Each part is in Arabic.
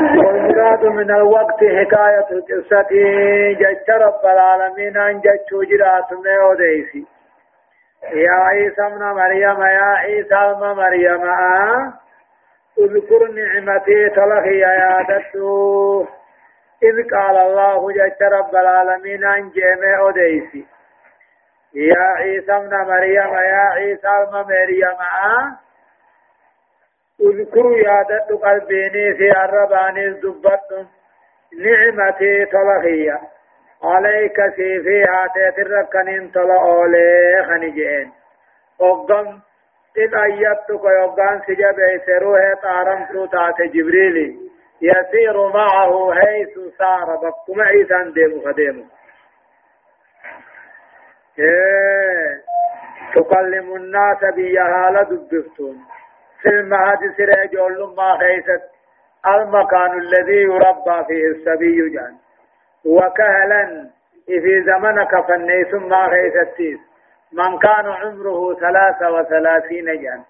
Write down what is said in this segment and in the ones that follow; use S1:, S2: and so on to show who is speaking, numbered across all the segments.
S1: والمراد من الوقت حكاية القصة جج رب العالمين أن جج جرات ميوديسي. يا عيسى ابن مريم يا عيسى ابن مريم اذكر نعمتي تلخي يا دتو. إذ قال الله جج رب العالمين أن جيمي أوديسي يا عيسى ابن مريم يا عيسى ابن مريم آه اذكروا يادت قلبيني في الرباني الزبط نعمتي طلقية عليك سيفيها تتركن طلقولي خنجين وقم إذ أيدتك يوقان سجب سروه طارم سوطات جبريل يسير معه حيث سار بكم عيسى ديم خديم إيه تكلم الناس بيها لدبفتون في المهد سرع جول ما خيست. المكان الذي يربى فيه السبي جان. وكهلا في زمنك فنيس ما خيستيس. من كان عمره ثلاثة وثلاثين جان.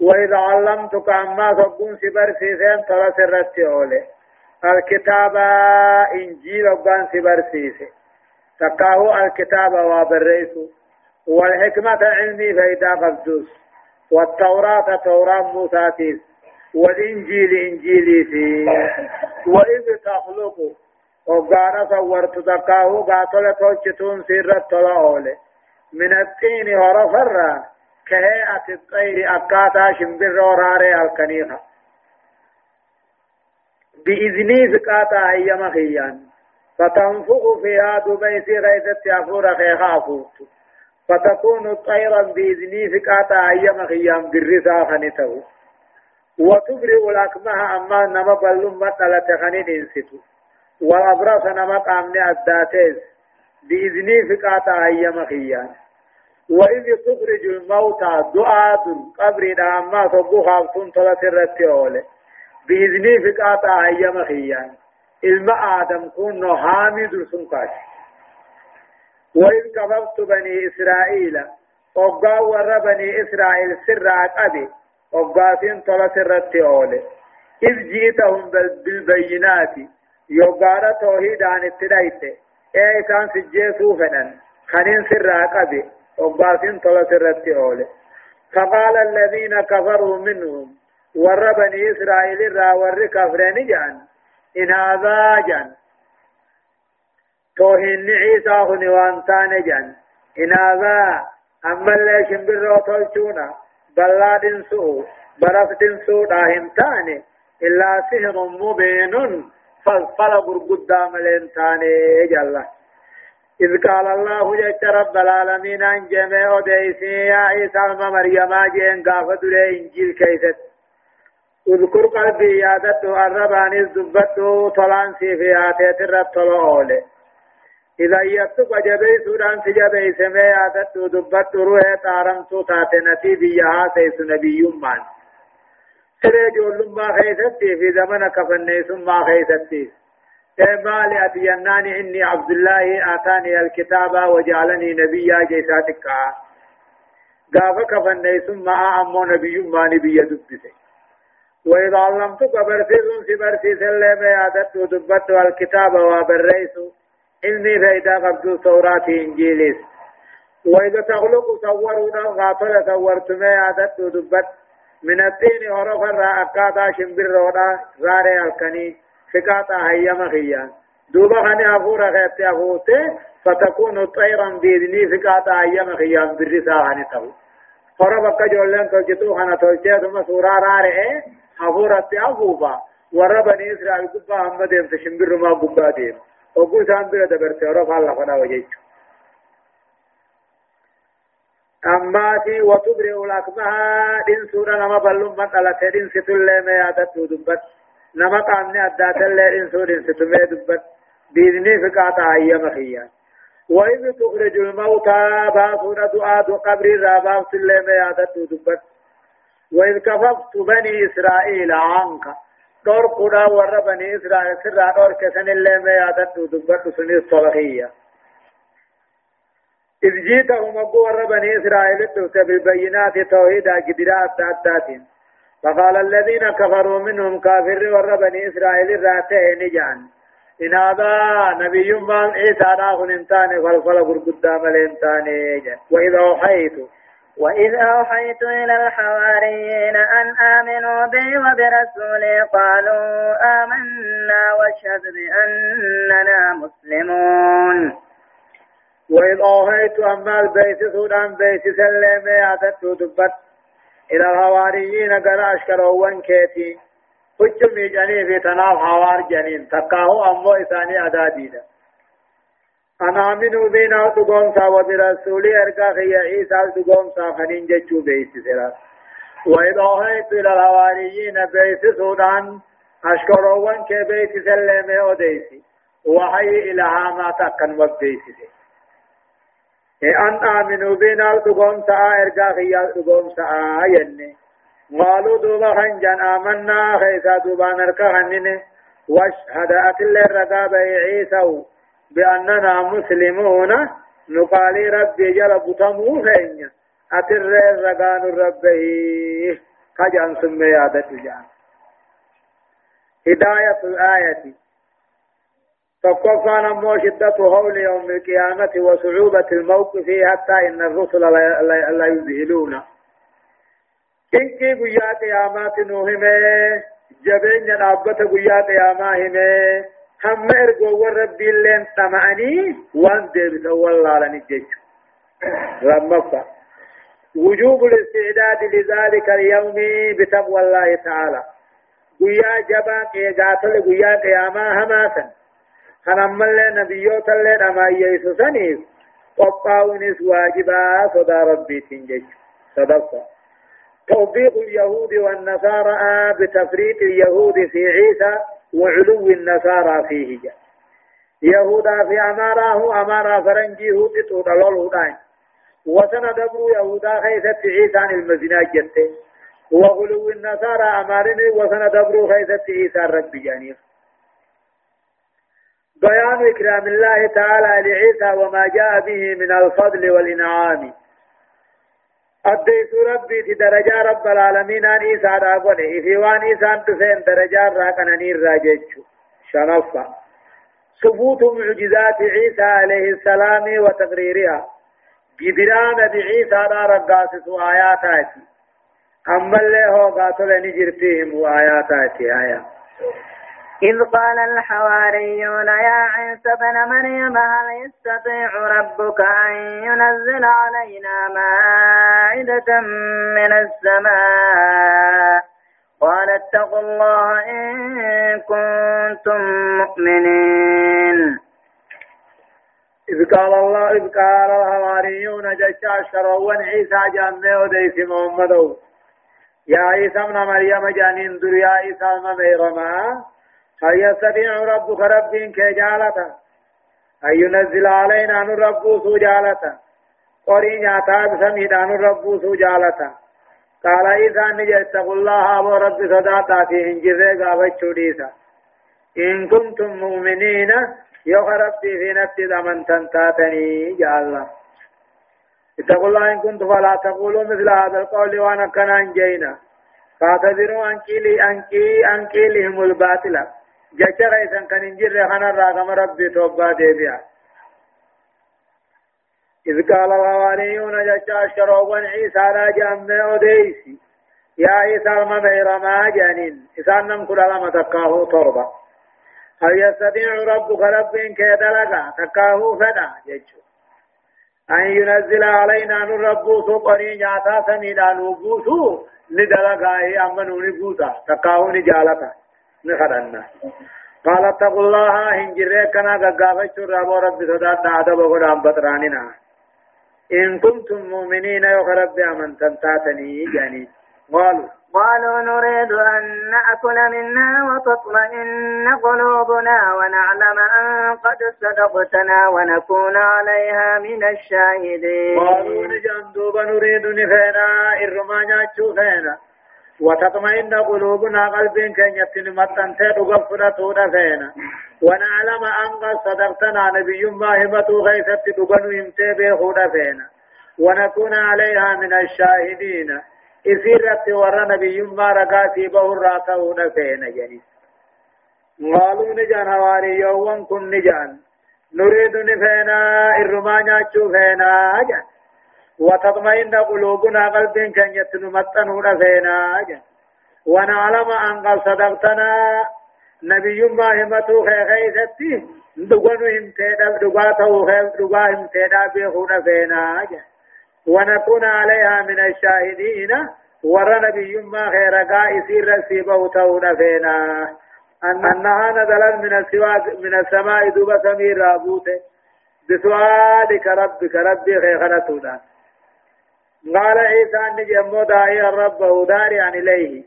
S1: وإذا علمتك أما صبون سبر سيسين ترى سرتي أولي. الكتاب إنجيل أبان سبر سيسي. تقاه الكتاب وابريسو. والحكمة علمي فإذا قبدوس والتوراة توراة موسى والإنجيل إنجيلي في وإذ تخلق وقانا صورت دقاه قاتل توجتون سيرة طلعولي من الطين ورفر كهيئة الطير أكاتا شمبر وراري الكنيخة. بإذني فقاتا هي مخيان. فتنفق فيها دبيسي غيثت يفور خيخا فوتو فتكون طيرا بإذني فقاتا أيام خيام برسا خنته وتبرئ الأكمه أما نما بلوم مطلة خنين إنستو. والأبرص نما قامني الداتيز بإذني فقاتا أيام خيام. وإذ تخرج الموتى دعاء قبر أما صبو خافتون طلت الرتي بإذني فقاتا أيام خيام. الماء آدم كون نهامي درسون كاشي وإذ كففت بني إسرائيل وقا ور بني إسرائيل سر أبي وقاتين طلع سرت أولي إذ جئتهم بالبينات يقار توحيد عن التدايت. إيه كان سجيسو فنن خنين سر أبي وقاتين طلع سرت أولي فقال الذين كفروا منهم ور بني إسرائيل را ور كفرين جان إن هذا جان. توهن عيسى هن وانتان جان إن هذا أما اللي شنبر وطلتونا بلاد سوء برفت سوء داهم تاني إلا سهر مبين فالفل قرقود ملين تاني جل إذ قال الله جل رب العالمين أن جميع ديسي يا عيسى مريم جين قافة إنجيل كيست اذكر قلبي يادته الرباني الزبته طلان سيفياتي ترب طلعولي إذا يتق جبي سودان سجبي سمي عدت دبت روح تارم تو تاتنتي بيها سيس نبي من سري جول ما خيستي في زمن كفن ثم خيستي. مال أتيناني إني عبد الله آتاني الكتاب وجعلني نبيا جيساتك. قاف كفن ثم أعمو نبي ما نبي دبته وإذا علمتك برسيس سبرسيس اللي عدت دبت الكتاب وبريسو علمي فإذا قبضوا توراة إنجيليس. وإذا تخلق صورونا غافل صورتما عدت دبت. من الدين عرف الرأكاتا شمبر رونا راري الكني. فقاتا هيما خيان دوبا خاني أفورا خيبتي أفوته فتكون طيرا بإذني فقاتا هيما خيان برسا هاني تهو خرا بكا جولين تلجتو خانا تلجي ثم سورا راري. أفورا تأفوبا وربني إسرائيل قبا هم ديم تشمبر ما قبا ديم. وقو سان بلا دبرت ورف الله فنا وجيت أما في وتبرئ الأكمه دين سورة نما بلوم من على تدين ستل ما يادت دبت نما قامني أدات اللي دين سورة ستمي دبت بإذنه فقاطع أيام خيان وإذ تخرج الموتى باسورة دعاء قبر الرابع سلم ما يادت دبت وإذ كففت بني إسرائيل عنك دور قدا ور بني إسرائيل سر دور كسن اللي ما يادت دبت سني الصلحية إذ جيتهم أبو ور بني إسرائيل دوت بالبينات توحيد قدرات أدات فقال الذين كفروا منهم كافر ور بني إسرائيل راتين نجان. إن هذا نبي من عيسى راهن انتاني فالفل قرقدام الانتاني وإذا أوحيت
S2: وإذ أوحيت إلى الحواريين أن آمنوا بي وبرسولي قالوا آمنا واشهد بأننا مسلمون
S1: وإذ أوحيت أما البيت سودان بيت سلم يعتدت دبت إلى الحواريين قال أشكروا كيتي حج ميجاني في تناف حوار جنين تقاه أمو إساني أداديدا أنا آمنوا بنا تقوم سا وبرسولي أرقا خي عيسى تقوم سا خنين جتشو بيت سلا وإذ أوحيت إلى الحواريين بيت سودان أشكروا كبيت سلم أديسي وحي إلى هاما تقن وبيسي أن آمنوا بنا تقوم سا إرقا خيا تقوم سا يني قالوا دوبا خنجان آمنا خيسا دوبا نركا خنين. واشهد أكل الرقاب عيسى. بأننا مسلمون نقالي ربي جل بطمو خينيا أتر الرقان ربه خجان سمي يادت جان. هداية الآية. فكفى نمو شدة هول يوم القيامة وصعوبة الموقف حتى إن الرسل لا يذهلون. إنكي قيا قيامات نوهمة جبين نابت قيا قياما همة هم إرقو وربي اللين طمعني وان ديبت والله لنجج لما وجوب الاستعداد لذلك اليوم بتقوى الله تعالى قيا جبا قيقاتل قيا قياما هماسا خنم اللي نبيوت اللي نما يسو سنيف وقاونس واجبا صدا ربي تنجج صدقا توبيخ اليهود والنصارى بتفريط اليهود في عيسى وعلو النصارى فيه جاء. يهودا في أمارة أمارا فرنجي هود تطلل هدان وسندبر يهودا خيثت عيسى عن المزنا جتة. وغلو النصارى أمارني وسندبر خيثت عيسى الرب جانيف بيان إكرام الله تعالى لعيسى وما جاء به من الفضل والإنعام. أديت ربي في درجة رب العالمين أن إيسا راقونه في وان إيسان تسين درجة راقنا نير راجيتشو شنفا ثبوت معجزات عيسى عليه السلام وتقريرها جبران بعيسى را رقاسس آياتاتي أما اللي هو قاتل نجرتهم وآياتاتي آيات
S2: إذ قال الحواريون يا عيسى بن مريم هل يستطيع ربك أن ينزل علينا مائدة من السماء؟ قال اتقوا الله إن كنتم مؤمنين.
S1: إذ قال الله إذ قال الحواريون جشا شروا عيسى جامع وديس محمد. يا عيسى ابن مريم جانين در يا عيسى المميرما هل يستطيع ربك رب كجالة أن ينزل علينا أن رب سجالة قرين يعتاب سميد أن رب سجالة قال إذا نجي اتقوا الله أبو رب صداتا في هنجزي قابت شديسا إن كنتم مؤمنين يوخ ربي في نفسي من تنتاتني يا الله. اتقوا الله إن كنتم فلا تقولوا مثل هذا القول وأنا كان أنجينا فاعتذروا أنكيلي أنكي أنكيلهم الباطلة جچا غيثن كان انجر خنا راغم ربي توبا ديبيا إذ قال الحواريون جچا شروبا عيسى راجع من أوديسي يا عيسى الممير ما جانين إسان نم كل لما تكاه تربة هل يستطيع ربك رب كيدلقا تكاه فدا جچو أن ينزل علينا نربو سقري نعتا سنيدا نبوسو ندلقا هي أمنوا نبوسا تكاه نجالتا نخدنا قال اتقوا الله إن جريك كنا قاقافة رب رب صداد عدب غدام بطراننا. إن كنتم مؤمنين يا رب أمن تنتاتني يعني. قالوا.
S2: قالوا نريد أن نأكل منها وتطمئن قلوبنا ونعلم أن قد صدقتنا ونكون عليها من الشاهدين.
S1: قالوا نجندوب نريد نفينا إرمانا تشوفينا. وتطمئن قلوبنا قلب كأن يتنمتن تدغ فرطونا فينا ونعلم أن قد صدقتنا نبي ما همتو غيثت دغنو يمتي بيخونا فينا ونكون عليها من الشاهدين. إسيرت ورى نبي ما رقاتي بهر راتو فين جني. قالوا نجان هواري يوم كن نجان. نريد نفينا الرمانيا فينا جان. وتطمئن قلوبنا قلب كأن يتنمتن فينا. جان ونعلم أن قد صدقتنا. نبي ما همتو خيخيستي دغنو همتدا دغاتو خير دغا همتدا بيخونا فينا. ونكون عليها من الشاهدين. ور نبي ما خير قائسي رسيبه تونا فينا. أنها نزلت من السواء من السماء دوب سمير رابوته. بسؤالك ربك ربي خيخنتنا قال عيسى أن جمو داعي ربه دارعا إليه.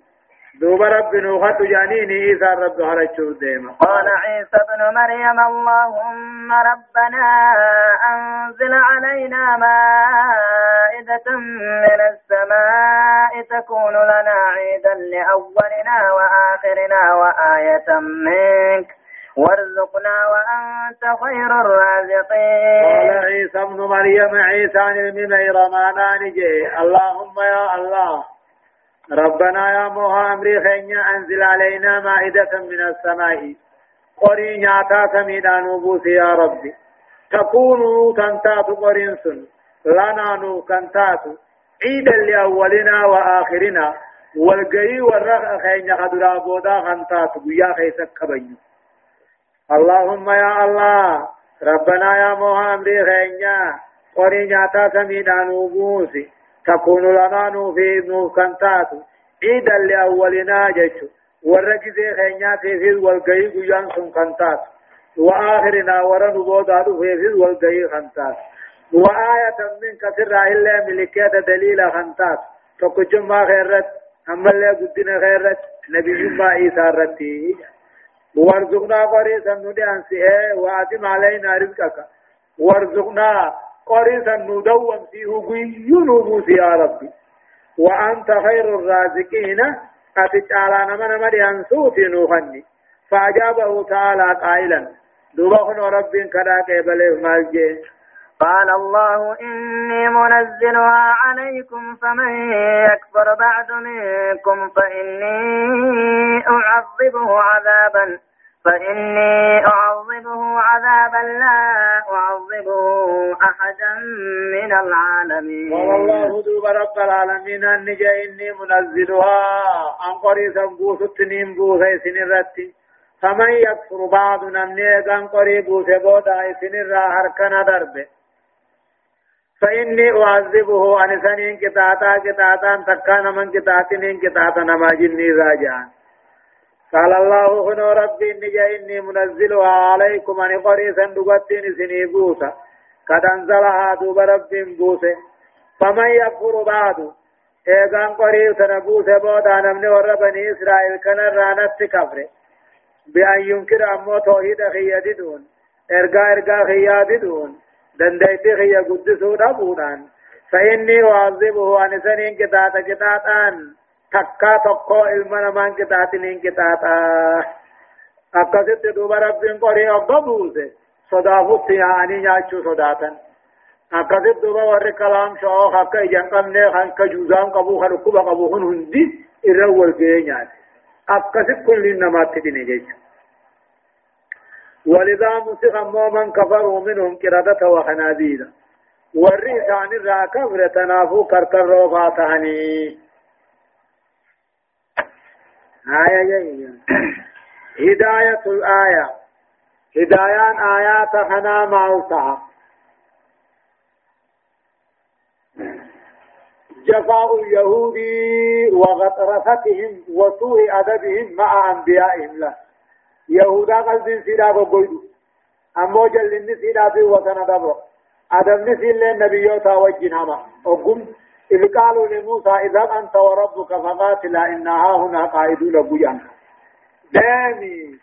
S1: دوب رب نوخت جانيني عيسى رب هرچو ديما.
S2: قال عيسى ابن مريم اللهم ربنا أنزل علينا مائدة من السماء تكون لنا عيدا لأولنا وآخرنا وآية منك. وارزقنا وأنت خير الرازقين.
S1: قال عيسى ابن مريم عيسى الممير ما نانجي اللهم يا الله ربنا يا موها أمري خينيا أنزل علينا مائدة من السماء. قري نعتا سميدان وبوس يا ربي. تكون تنتات قرين سن لنا نو كنتات. عيدا لأولنا وآخرنا. والقري والرخ خينيا خدرا بودا خنتات بيا خيسك كبيو اللهم يا الله ربنا يا أمري خينيا قري نعتا سميدان وبوسي تكون لنا نوفي نوكنتات عيدا لأولنا جيشو ورقي زي خينيات في والقي قيان سن كنتات وآخرنا ورن بودا في والقي خنتات وآية من كثير إلا ملكات دليل خنتات تكجم ما خيرت أما اللي قدنا خيرت نبي ما عيسى رتي. وارزقنا قريسا ندي أنسئه وآتم علينا رزقك. وارزقنا قريسا ندوم فيه قيون يا ربي. وأنت خير الرازقين. أتجعل نمنا مريان صوتي نوخني فأجابه تعالى قائلا دوبخن رب كذا قبله مالجي.
S2: قال الله إني منزلها عليكم فمن يكفر بعد منكم فإني أعذبه عذابا فإني أعذبه عذابا لا أعذبه أحدا من العالمين.
S1: والله دوب رب العالمين أن إني منزلها. عن قريسا بوس التنين بوس سنرتي. فمن يكفر بعض نمني كان قريب بودا سنرا هركنا دربه فإني أعذبه عن كتاتا كتاتا تكان من كتاتين كتاتا نما جني راجعان قال الله هنا ربي إني إني منزلها عليكم أن قريسا دقتين سني بوسا قد أنزلها دوب رب بوسا فمن يكفر بعد؟ إيغان قريب تنبوسا بودا نمني وربني إسرائيل كان رانت كفر. بأن ينكر أمو توحيد خياددون. إرقا إرقا خياددون. دندايتي خيا قدسو دابودان. فإني أعذبه عن سنين كتاتا كتاتان تكا تقو علم نمان كتاتنين كتاتا أكست دوبا ربين قري أبابوسه صدافت يعني نياچو صداتن أكست دوبا ور كلام شو حق إجان قمني خان كجوزان قبو خلقو بقبو خن هندي إرول كينيات أكست كل نمات تدين جيش ولذا مسخ من كفروا منهم كردة وخناديد والرئيس عن الراكب تنافو كركر روفاتهني آية هداية الآية هدايان آيات خنا معوسها جفاء اليهود وغطرستهم وسوء أدبهم مع أنبيائهم له يهودا قلب سيدا بقويدو أمو جلن سيدا في وطن دبر أدم نسي النبيوتا وجنهما أقم إذ قالوا لموسى إذا أنت وربك فقاتلا إنها هنا قائدون بيان دامي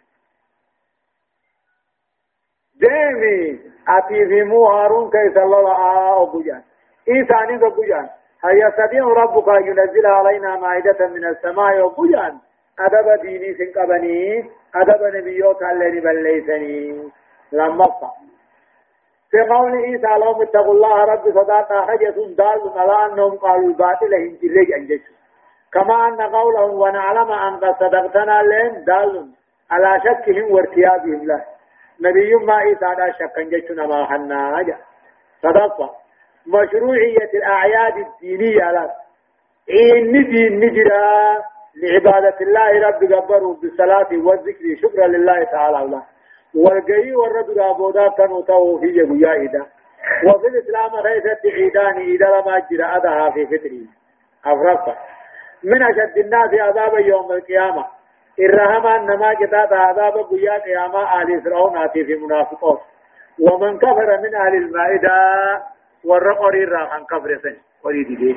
S1: دامي أتي في مو هارون كيس الله آه بيان إيساني بيان هل يستطيع ربك ينزل علينا مائدة من السماء بيان أدب ديني سنقبني. أدب نبيوت الذي بليسني لما في قول عيسى لهم اتقوا الله رب صداقا حجة دال على أنهم قالوا الباطل هنجرج أنجش. كما أن قولهم ونعلم أن قد صدقتنا لين دال على شكهم وارتيابهم له. نبي ما عيسى على شك جتنا ما حنا جا صدق مشروعية الأعياد الدينية لا. إن دين نجرا لعبادة الله رب جبره بالصلاة والذكر شكرا لله تعالى الله والقي والرد عبودات تنوتو في جبيائدا وفي الإسلام غيثة عيدان إذا لما جرى أدها في فطره أفرقا من أشد الناس عذابا يوم القيامة الرحمة أنما جتات عذاب قيا قيامة آل فرعون آتي في منافقون ومن كفر من أهل المائدة والرقر الراحن كفر سن وريد دي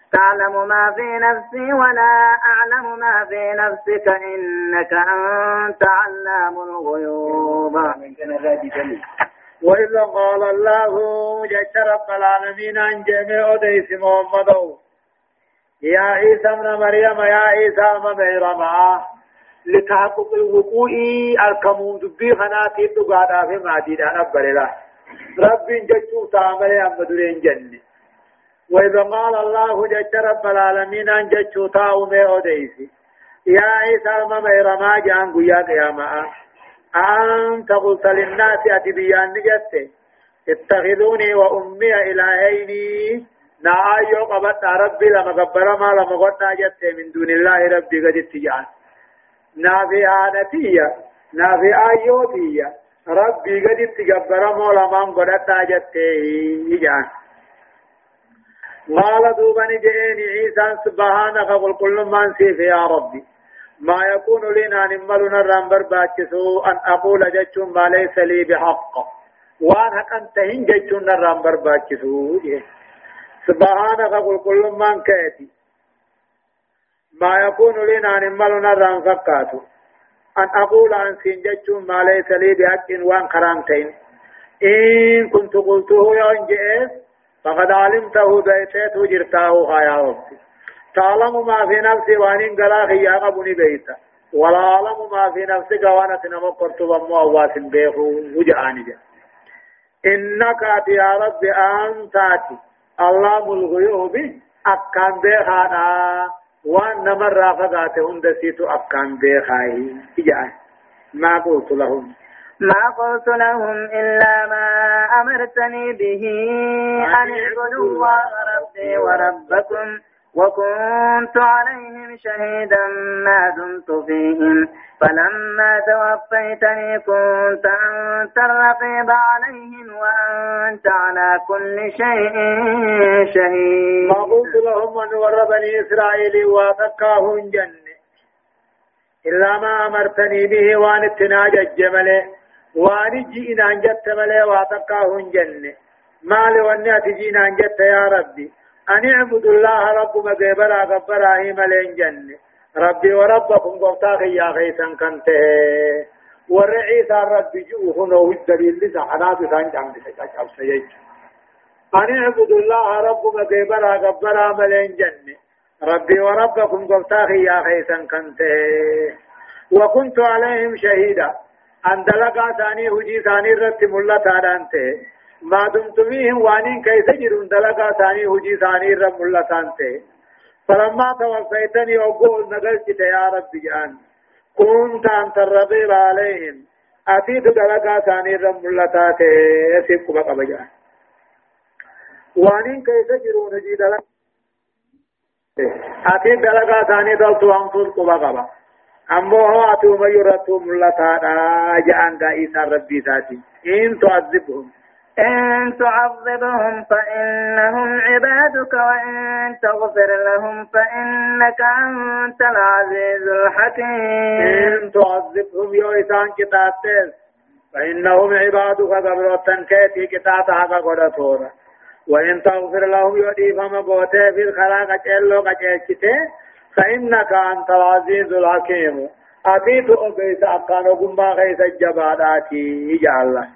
S2: تعلم ما في نفسي ولا أعلم ما في نفسك إنك أنت علام الغيوب.
S1: وإذا قال الله رب العالمين عن جميع ديس محمد. يا عيسى ابن مريم يا عيسى ابن مريم لتحقق الوقوع الكمون دبي خناتي تقادا في مادينا نبرلا رب جتو تعمل أم درين جنة. وإذا قال الله جت رب العالمين أن جتو تاومي أوديسي. يا عيسى ما ميرما جان قيا قياما أنت قلت للناس أتبيان نجت اتخذوني وأمي إلهين. نعايو قبط ربي لما قبر ما لما قلنا جت من دون الله ربي قد اتجان نافي آنتية. نافي آيوتية. ربي قد اتقبر مولا من قدت آجته إجان قال دوبني جئني عيسى سبحانك قل كل من سيف يا ربي ما يكون لنا نملنا الرنبر باكسو أن أقول جتشون ما ليس لي بحق وأن هن جتشون الرنبر باكسو سبحانك قل كل من كيتي ما يكون لنا نملنا الران فكاتو أن أقول عن سنجج ما ليس لي بحق وان كرامتين إن كنت قلته يوم جئت فقد علمته بيتته جرتاه يا ربي تعلم ما في نفسي وان قلا خيا قبني بيتا. ولا أعلم ما في نفسك وأنا تنمقرت ومو أواس بيخو وجعاني إنك يا رب أنت الله الغيوب أكان بيخانا. وأن نمر رافقات هند سيتو أكان بيخاي. إجان ما قلت لهم.
S2: ما قلت لهم إلا ما أمرتني به أن اعبدوا الله ربي وربكم وكنت عليهم شهيدا ما دمت فيهم. فلما توفيتني كنت أنت الرقيب عليهم وأنت على كل شيء شهيد.
S1: ما قلت لهم أن ور بني إسرائيل واتكاهن جنة. إلا ما أمرتني به وأن اتناج الجمل وأن جئنا أنجت ملي واتكاهن جنة ما لوني أتجينا أنجت يا ربي أن اعبدوا الله رب مقبرا قبرا ملين جنة ربي وربكم قفتاك يا خيسا كنته ورعيسى ربي جوه نو الدليل لسا حنات سان جام لسا سيج أن اعبدوا الله رب مقبرا قبرا ملين جنة ربي وربكم قفتاك يا خيسا كنته وكنت عليهم شهيدا أن دلقا ثاني هجي ثاني رت ملتا دانته ما دمت فيهم وانين كيف جرون دلقا ثاني هجي ثاني رب ملتان ته فلما توفيتني أقول نقلت يا رب جان كنت أنت الرقيب عليهم أتيت دلقا ثاني رب ملتان ته يسيب بقى بجان وانين كيف جرون هجي دلقا أتيت دلقا ثاني دلتو أنفر قبا قبا أمو هو أتو ميرتو ملتان جان قائسا ربي ذاتي إن تعذبهم
S2: إن تعذبهم فإنهم عبادك وإن تغفر لهم فإنك أنت العزيز الحكيم.
S1: إن تعذبهم يويسان كتاتيس فإنهم عبادك قبرة كيتي كتاتها قدتورا وإن تغفر لهم يؤدي فما قوتي في الخلاق جلو قجيشته فإنك أنت العزيز الحكيم. أتيت أبيت أقانو قم خيس الجباداتي يجعل الله.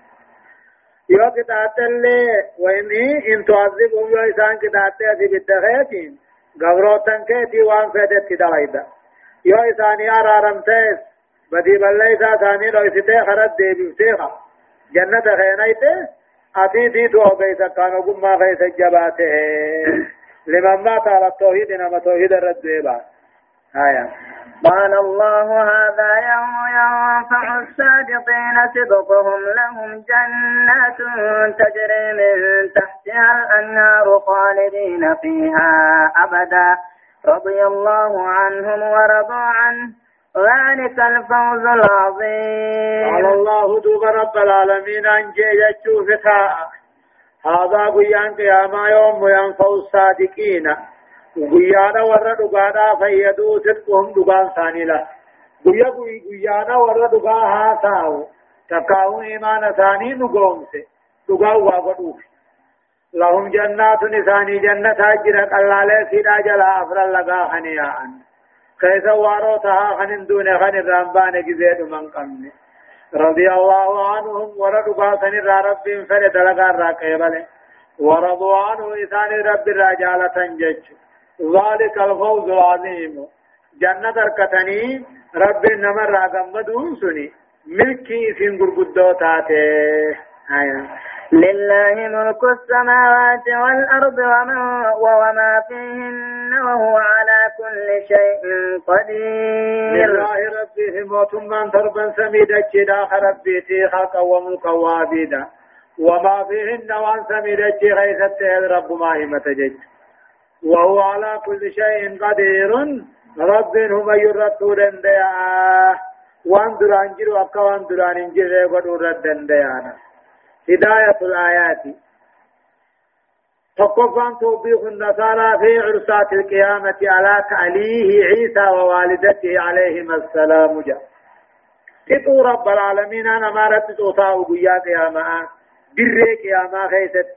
S1: يو كتات اللي وإني إن تعذبهم يو إسان كتات أتي بالدخيتين قبروتن كيتي وان فيدت دلائدا يو إساني أرارم بدي بلّيسا ثاني لو إسته خرد دي بيوتيخا جنة خينيته. أتي دي تو بيسا كانوا قم خيس جباته لمن مات على التوحيد نما توحيد الرد آية.
S2: قال الله هذا يوم ينفع الصادقين صدقهم لهم جنات تجري من تحتها الأنهار خالدين فيها أبدا. رضي الله عنهم ورضوا عنه. ذلك الفوز العظيم.
S1: قال الله دوب رب العالمين أن جيجتشو فتاء هذا قيان قياما يوم ينفع الصادقين guyyaadha warra dhugaadhaa fayyaduu sirquhum dhugaan isaanii la guyya guyyaadha warra dhugaa haa taa'u takkaa'uun imaana isaanii dhugoomse dhugaa waa godhuuf lahum jannaatun isaanii jannataa jira qallaalee siidhaa jalaa afran lagaa kan yaa'an keessa waaroo tahaa kan hin duune kan رضي الله عنهم وردوا سن رب فل دلغا را قبل ورضوا عنه إسان رب الرجالة جج. ذلك الفوز العظيم. جنة دركتني رب نمر راغمدون سني. ملكي سين غرغدو تاته. آية
S2: لله ملك السماوات والأرض وما, وما فيهن وهو على كل شيء قدير.
S1: لله ربهم وثم تربا سميدا جدا ربيتي خلقا وملكا وعبيدا وما فيهن وان سميدا غيثت رب ما هي متجج. وهو على كل شيء قدير. رب هم يرتو دنديا وان دران جرو أكا وان دران انجر قدو رد هداية الآيات. تقفان توبيخ النصارى في عرسات القيامة على تعليه عيسى ووالدته عليهما السلام جاء. تطو رب العالمين أنا ما رد توطاو قيا قياما بري قياما خيست.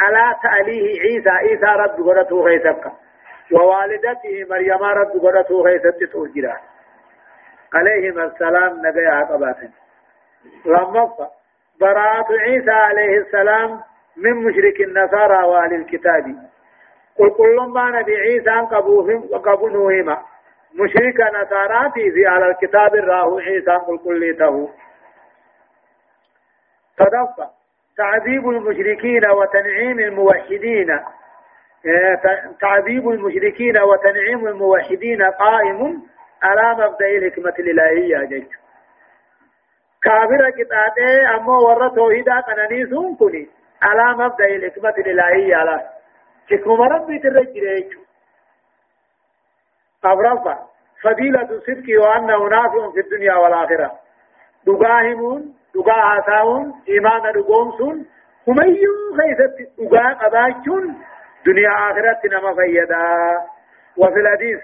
S1: على تأليه عيسى. عيسى رب قرته غيثك ووالدته مريم رب قرته غيثت تؤجرا عليهم السلام نبي عقبات لما براءة عيسى عليه السلام من مشرك النصارى وأهل الكتاب قل كل ما نبي عيسى وقبنوهما مشرك نصارى في على الكتاب الراه عيسى قل كل تدفع تعذيب المشركين وتنعيم الموحدين. آه، تعذيب المشركين وتنعيم الموحدين قائم على مبدأ الحكمة الإلهية جيش كافر كتاته أما ورى توحيدا قنانيسون كني على مبدأ الحكمة الإلهية على. حكمة ربي ترجل أبرفا فضيلة الصدق وأنه نافع في الدنيا والآخرة. دقاهمون دقا عساون إيمان دقومسون هميو خيست دقا قباچون دنيا آخرت نما فيدا وفي الحديث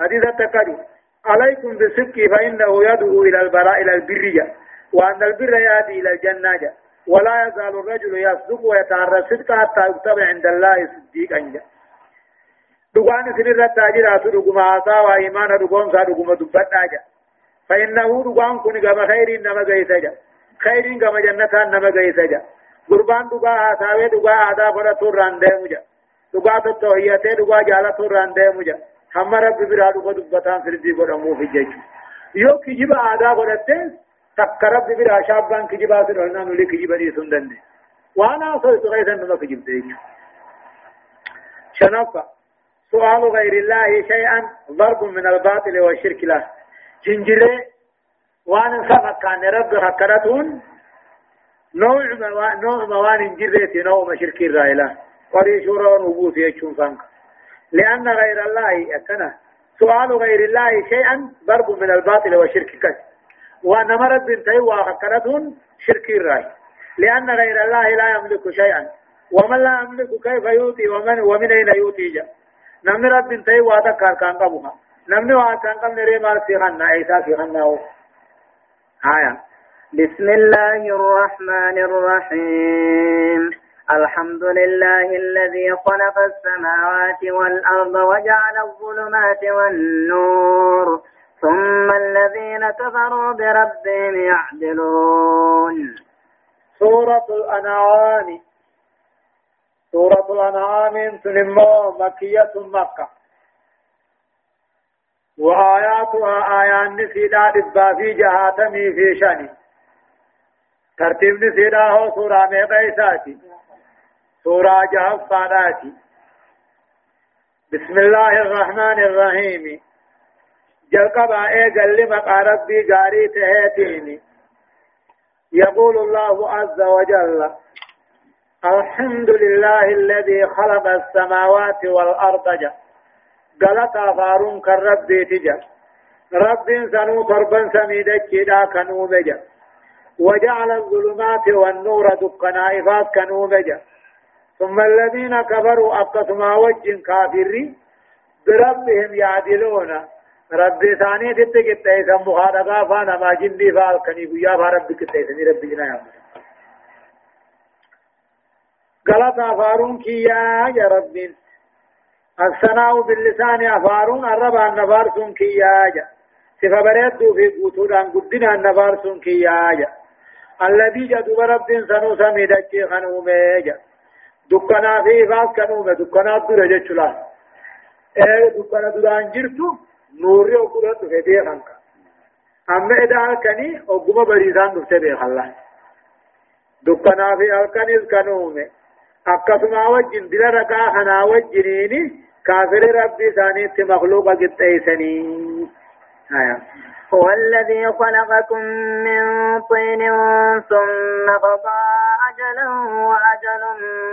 S1: حديث التقدم. عليكم بالصدق فإنه يدعو إلى البراء إلى البرية. وأن البر يهدي إلى الجنة. ولا يزال الرجل يصدق ويتعرى الصدق حتى يكتب عند الله صديقا. جا دقان سنر التاجرات دقما عصا وإيمان دقوم سا دقما دبت جا فإنه دقان كن كما خير إنما قيس جا خيرين كما جنة نما قيس جا قربان دقا آساوي دقا فرا توران ديمو جا. دقا تتوهيته دقا جالا توران ديمو جا. هم رب برا دبتان فردي قرمو في جيش يو كجيب آدا فرته تقرب برا شابان كجيبا سرنا نولي كجيبا دي سندن وأنا صوت غيثا نما كجيب ديش شنفة سؤال غير الله شيئا ضرب من الباطل والشرك له جنجره وان سبق كان رب حكرتون نوع نوع موان جريت نوع مشرك الرائلة قري شورا ونبوث يجون فانك لأن غير الله أكنا سؤال غير الله شيئا ضرب من الباطل وشرك كس وأن مرد بنتي وحكرتون شرك الرائل لأن غير الله لا يملك شيئا. ومن لا يملك كيف يؤتي؟ ومن ومن أين يؤتي جا نمن رب بنتي وأتكار كان قبها نمن واتكار كان ريمال في خنا عيسى في خنا
S2: آية. بسم الله الرحمن الرحيم. الحمد لله الذي خلق السماوات والأرض وجعل الظلمات والنور. ثم الذين كفروا بربهم يعدلون.
S1: سورة الأنعام. سورة الأنعام تنمو مكية مكة. وآياتها آيات نسيدا دبا في جهاتمي في شاني ترتيب نسيدا هو سورة ميقيساتي سورة جهف فاناتي بسم الله الرحمن الرحيم. جلقبا قال لي مقا ربي قاري تهيتيني يقول الله عز وجل الحمد لله الذي خلق السماوات والأرض جا قالت فارون كالرب تجا رب سنو تربا سميدك كدا كنوم جا وجعل الظلمات والنور دكنا إفاس كنوم جا ثم الذين كفروا أقسما وجه كافرين بربهم يعدلون رب ثاني تتكت ايسا مخادقا فانا ما جندي فالكني بيا فرب كتايسني رب جنا يا غلط افارون كيا يا رب الثناء باللسان افارون الرب النفار سن كيا يا صفا بريد في قوتودان قدنا النفار سن كيا يا الذي جدو رب سنو سميدك خنومه يا دكنا في فاس كنومه دكنا درجه چلا اے دكنا دران جرتو نوري وقرا تفيدي خانك أما إذا كني أقوم بريزان دفته بخلا دكنا في الكنيز كنومه أكسما وجن بلا ركا خنا وجنيني كافر ربي ثاني مخلوق قد أيسني آية
S2: هو الذي خلقكم من طين ثم قضى أجلا وأجل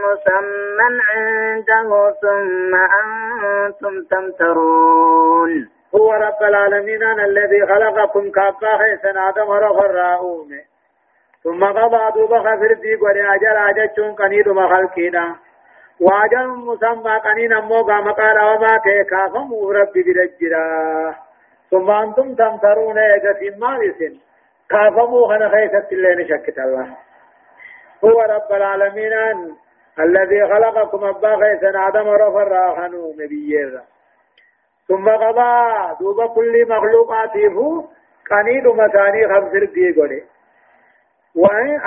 S2: مسمى عنده ثم أنتم تمترون
S1: هو رب العالمين الذي خلقكم آدم رفر راؤومه ثم قضى دوبا خفر دي قولي أجل أجل قنيد مخلقنا وأجل مسمى قنين أمو قام قال وما تيكافم ربي برجرا ثم أنتم تمترون إيجا مالس كافمو خنا خيسة اللين شكت الله. هو رب العالمين الذي خلقكم أبا خيسن آدم رفر راخنو مبييرا ثم قضى دوب كل مخلوقاته قنيد مساني خفر دي قولي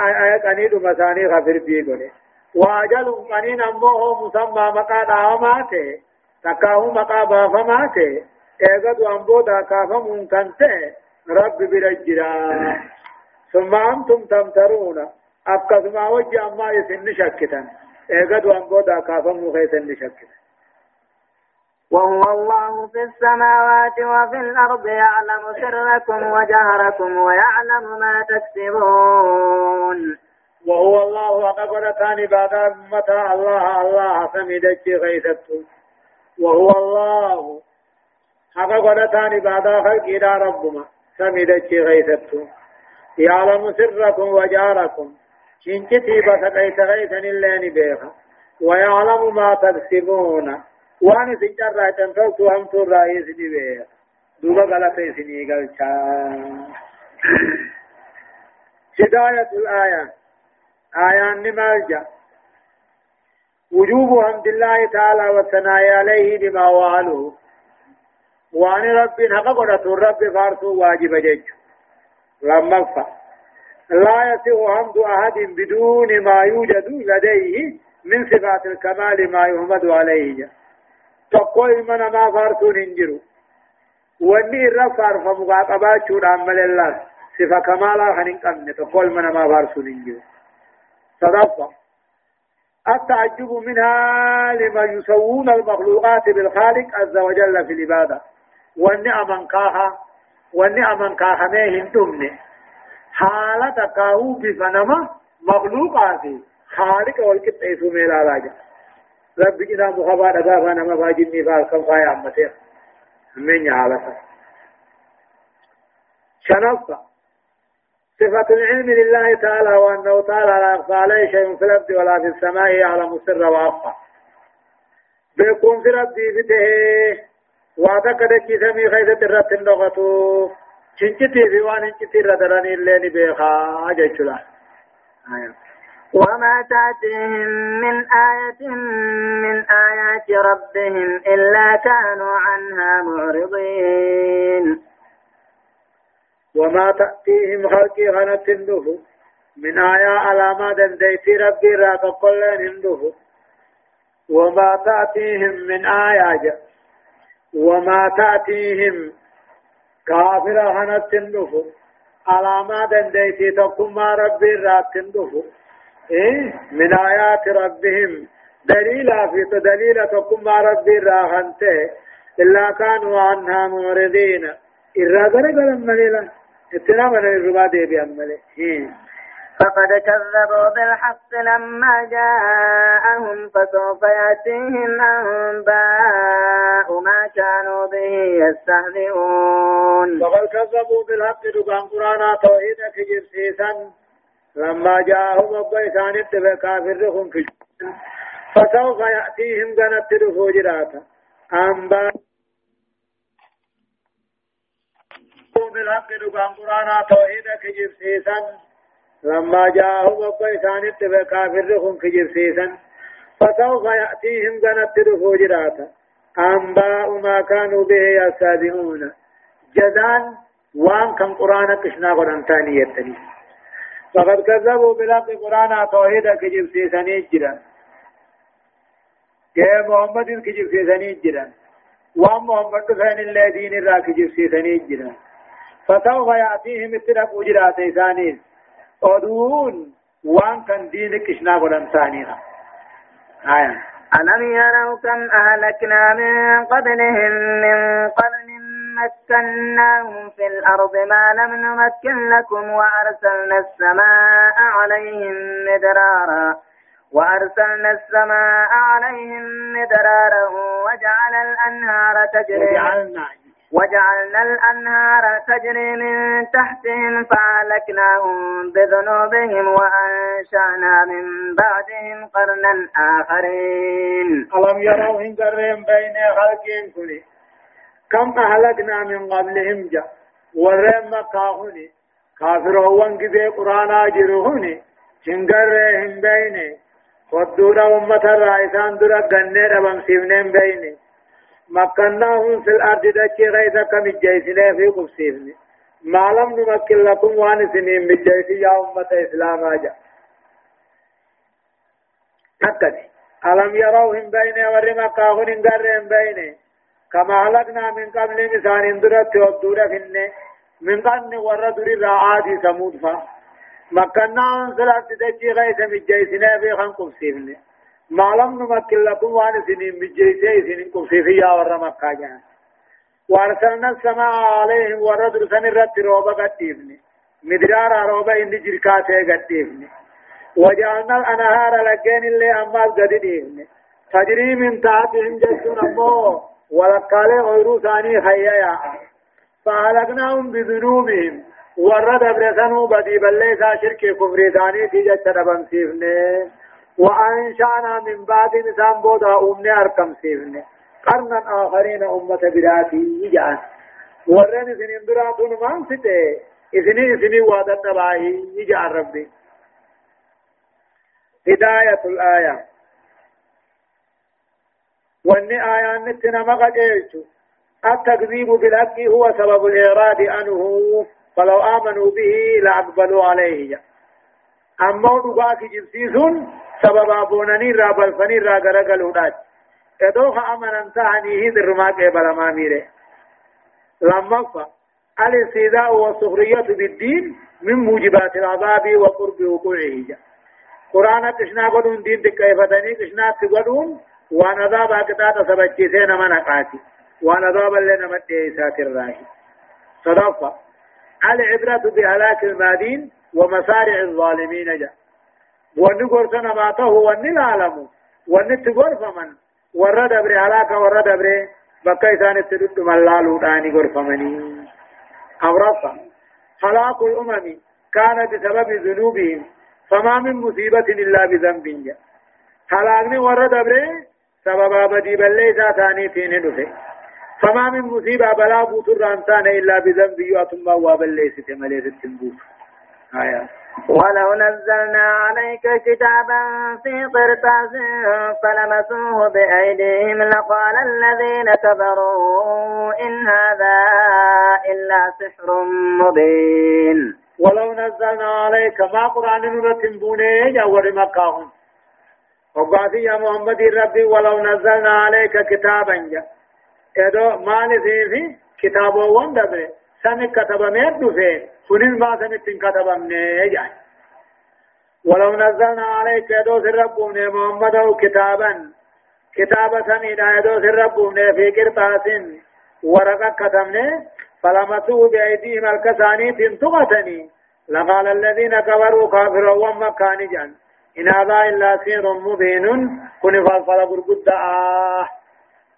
S1: آية قنيد مساني خفر دي قولي وأجل قنين أمه مسمى مقا دعوماته تكاه مقا بافماته ايغد أنبودا كافمون كنته رب برجرا ثم أنتم تمترون. أبقى وجه أما يسن شكتا ايغد أنبودا كافمون خيسن شكتا
S2: وهو الله في السماوات وفي الأرض يعلم سركم وجهركم ويعلم ما تكسبون.
S1: وهو الله أقبل ثاني بعد متى الله الله سميدك غيثته وهو الله أقبل ثاني بعد خلق إلى ربما سميدك غيثته يعلم سركم وجهركم. شنكتي بسقيت غيثا إلا نبيها ويعلم ما تكسبون. وان سنجر راجن تو هم تو رئيس دي بي دوبا غلط سني غلچا هداية الآية آية نمالجا وجوب حمد الله تعالى والثناء عليه بما وعله وان رب حق قدرت الرب فارسو واجب جج لما فا لا يسع حمد أحد بدون ما يوجد لديه من صفات الكمال ما يحمد عليه تقوي من ما فارسون انجرو واني الرفار فمقاقبات شود عمل الله صفة كمالا خنين قمنا تقوي من ما فارسون انجرو صدفة التعجب منها لما يسوون المخلوقات بالخالق عز وجل في العبادة والنعم كاها والنعم كاها ميهن تمني حالة كاهو بفنما مخلوقات خالق والكت ايسو ميلا لاجا رب جنا مخبا دغا فانا ما فاجني فال كم فايا امته من يعلف شنص صفة العلم لله تعالى وأنه تعالى لا يخفى عليه شيء في الأرض ولا في السماء يعلم السر وأخفى بيكون في ربي فته واتكد كي سمي خيزة الرت النغتو شنكتي في وان انكتي ردراني اللي نبيخا أجل آية
S2: وما تأتيهم من آية من آيات ربهم إلا كانوا عنها معرضين.
S1: وما تأتيهم خلقي غنت النفو من آية علامة دنديتي ربي را تقلن هندوه. وما تأتيهم من آية وما تأتيهم كافر هنت هندوه. علامة دنديتي تقوم ربي را تندوه إيه؟ من آيات ربهم. دليلا في دليل تقوم ربي را هنته إلا كانوا عنها معرضين. إرى غرغر مليلا إتنا من الربا دي بأمله
S2: فقد كذبوا بالحق لما جاءهم فسوف يأتيهم أنباء ما كانوا به يستهزئون.
S1: فقد كذبوا بالحق دقان قرانا توحيد كجر سيسا لما جاءهم أبا إسان اتبع كافرهم في فسوف يأتيهم قنت دفو جراتا أنباء بالحق دقان قرانا توحيد كجر سيسا لما جاءهم أبا إسان اتبع كافرهم كجر سيسا فسوف يأتيهم قنت دفو جراتا أنباء ما كانوا به يستهزئون. جزان وان كم قرآن كشنا قرآن ثاني يتني. فقد كذبوا بلقي قرآن توحيد كجب سيساني جرا يا محمد كجب سيساني جرا وان محمد فين الذين را كجب سيساني جرا فسوف يأتيهم اترق وجرات إسانين أدون وان كان دين كشنا قرآن ثاني آية.
S2: ألم يروا كم أهلكنا من قبلهم من قرن مكناهم في الأرض ما لم نمكن لكم وأرسلنا السماء عليهم مدرارا وأرسلنا السماء عليهم مدرارا وجعل الأنهار تجري
S1: وجعلنا
S2: وجعلنا الأنهار تجري من تحتهم فأهلكناهم بذنوبهم وأنشأنا من بعدهم قرنا آخرين.
S1: ألم يروا إن قرهم بين خلقهم كله. كم أهلكنا من قبلهم جا. ورم مكاهوني كافرون كذي قرآن جرهوني شنقرهم بيني. ودورا أمة الرئيسان درا قنة ربم سيبنين بيني. مكناهم في الأرض دكي غيث كم الجيسنا في قبسيفني ما لم نمكن لكم وان سنين بالجيس يا أمة إسلام آجا. أكد ألم يروهم بين ورما كاهن انقرهم بين كما هلكنا من قبل مثال درت ودورة فيني. من قبل ورد در عادي سمود فا. في الأرض دكي غيث من الجيسنا في خن قبسيفني ما لم نمكن لكم وان سنين بجيسي سنين كفيفيا ورا مكة جان وارسلنا السماء عليهم ورد سن الرد روبا قديفني مدرارا روبا إن جركاتي قديفني وجعلنا الأنهار لكين اللي أمال قديفني تجري من تحتهم جسون أمو. ولقال غيرو ثاني خيايا. فهلكناهم بذنوبهم. ورد أبرسنوا بدي بليسا شرك كفر ثاني في جسد بمسيفني وأنشأنا من بعد نسان بودا أمني أركم سيفني. قرنا آخرين أمة براتي يجعل ورن سنين براتون من سته إذني إذني وعدت نباهي يجعل ربي. هداية الآية. واني آية نتنا مقد التكذيب بالحق هو سبب الإعراض عنه فلو آمنوا به لأقبلوا عليه. أما دقاك جبسيسون سبب أبونني را بلفني را غرغل ودات ادوخ امن تعني هذ الرما قبل ما ميره لما فا الاستهزاء والسخرية بالدين من موجبات العذاب وقرب وقوعه. قرآن كشنا قدون دين تكيفتني كشنا تقدون وان عذاب اكتاتا سبجيسين من اقاتي وان عذاب اللي نمت ايسات الراهي صدفة. العبرة بهلاك المادين ومسارع الظالمين جاء واني قرصنا ما تهو واني العالم واني تقرف من ورد ابري هلاك ورد ابري بقى إسان التدد ملالو داني قرف مني أورفا. هلاك الأمم كان بسبب ذنوبهم. فما من مصيبة إلا بذنب جاء هلاكني ورد ابري سبب بدي بلي ثاني فين نفه فما من مصيبة بلا بوتر رانتان إلا بذنب آيات
S2: ولو نزلنا عليك كتابا في قرطاس فلمسوه بأيديهم لقال الذين كفروا إن هذا إلا سحر مبين.
S1: ولو نزلنا عليك ما قرآن نرتم بوني جاور مكاهم وقاتي يا محمد ربي ولو نزلنا عليك كتابا جا. ادو ما نسيفي كتابه وندبه سن كتب ميد في سنين ما سن كتب من ولو نزلنا عليك ادو رب محمد كتابا كتابة سمينا ادو رب في قرطاس ورقة كتبنا فلمسوه بأيديهم الكساني تنتقتني لقال الذين كفروا كافروا ومكان جان. إن هذا إلا سير مبين. كن فالفل برقد آه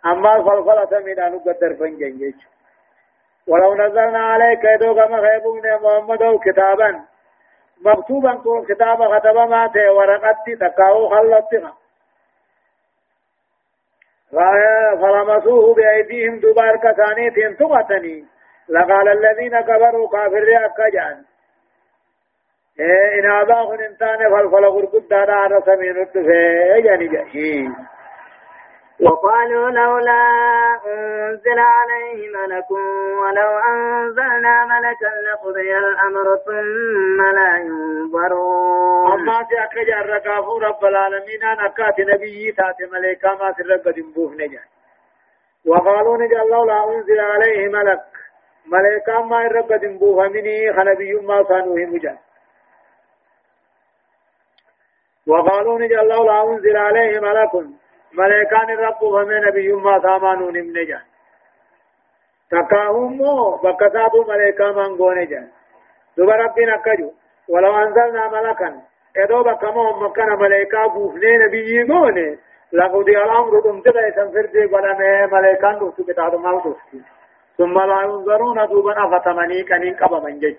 S1: أما الفلفل سمينا نقدر فنجن ولو نزلنا عليك يدو كما خيبون محمد كتابا. مكتوبا كون كتابا كتبا ما تي ورقتي تكاو خلطها فلمسوه بأيديهم دبار كثاني تنتقتني لقال الذين كفروا كافر أكجان إيه إن أباهم إنسان فالفل غرقود دانا رسمين الدفاع يعني جهين
S2: وقالوا لولا أنزل عليه ملك ولو أنزلنا ملكا لقضي الأمر ثم لا ينظرون.
S1: أما سيأك جارة رب العالمين أنا كات نبي تات ملكا ما سرق دنبوه نجا. وقالوا نجا لولا أنزل عليه ملك ملكا ما رب دنبوه مني خنبي ما صانوه مجا. وقالوا نجا لولا أنزل عليه ملك. ملائكان الرب ومن نبي ما سامانون من جان تكاهم مو بكتابو ملائكا من جان دوبا ربنا كجو ولو أنزلنا ملكا. إدو بكمو مكان ملائكا بوفني نبي غون لقد الأمر دم تبع سنفردي بلما ملائكان دوسو كتابو ما دوسو ثم لا ينظرون دوبا فتمني كنين قبا من جج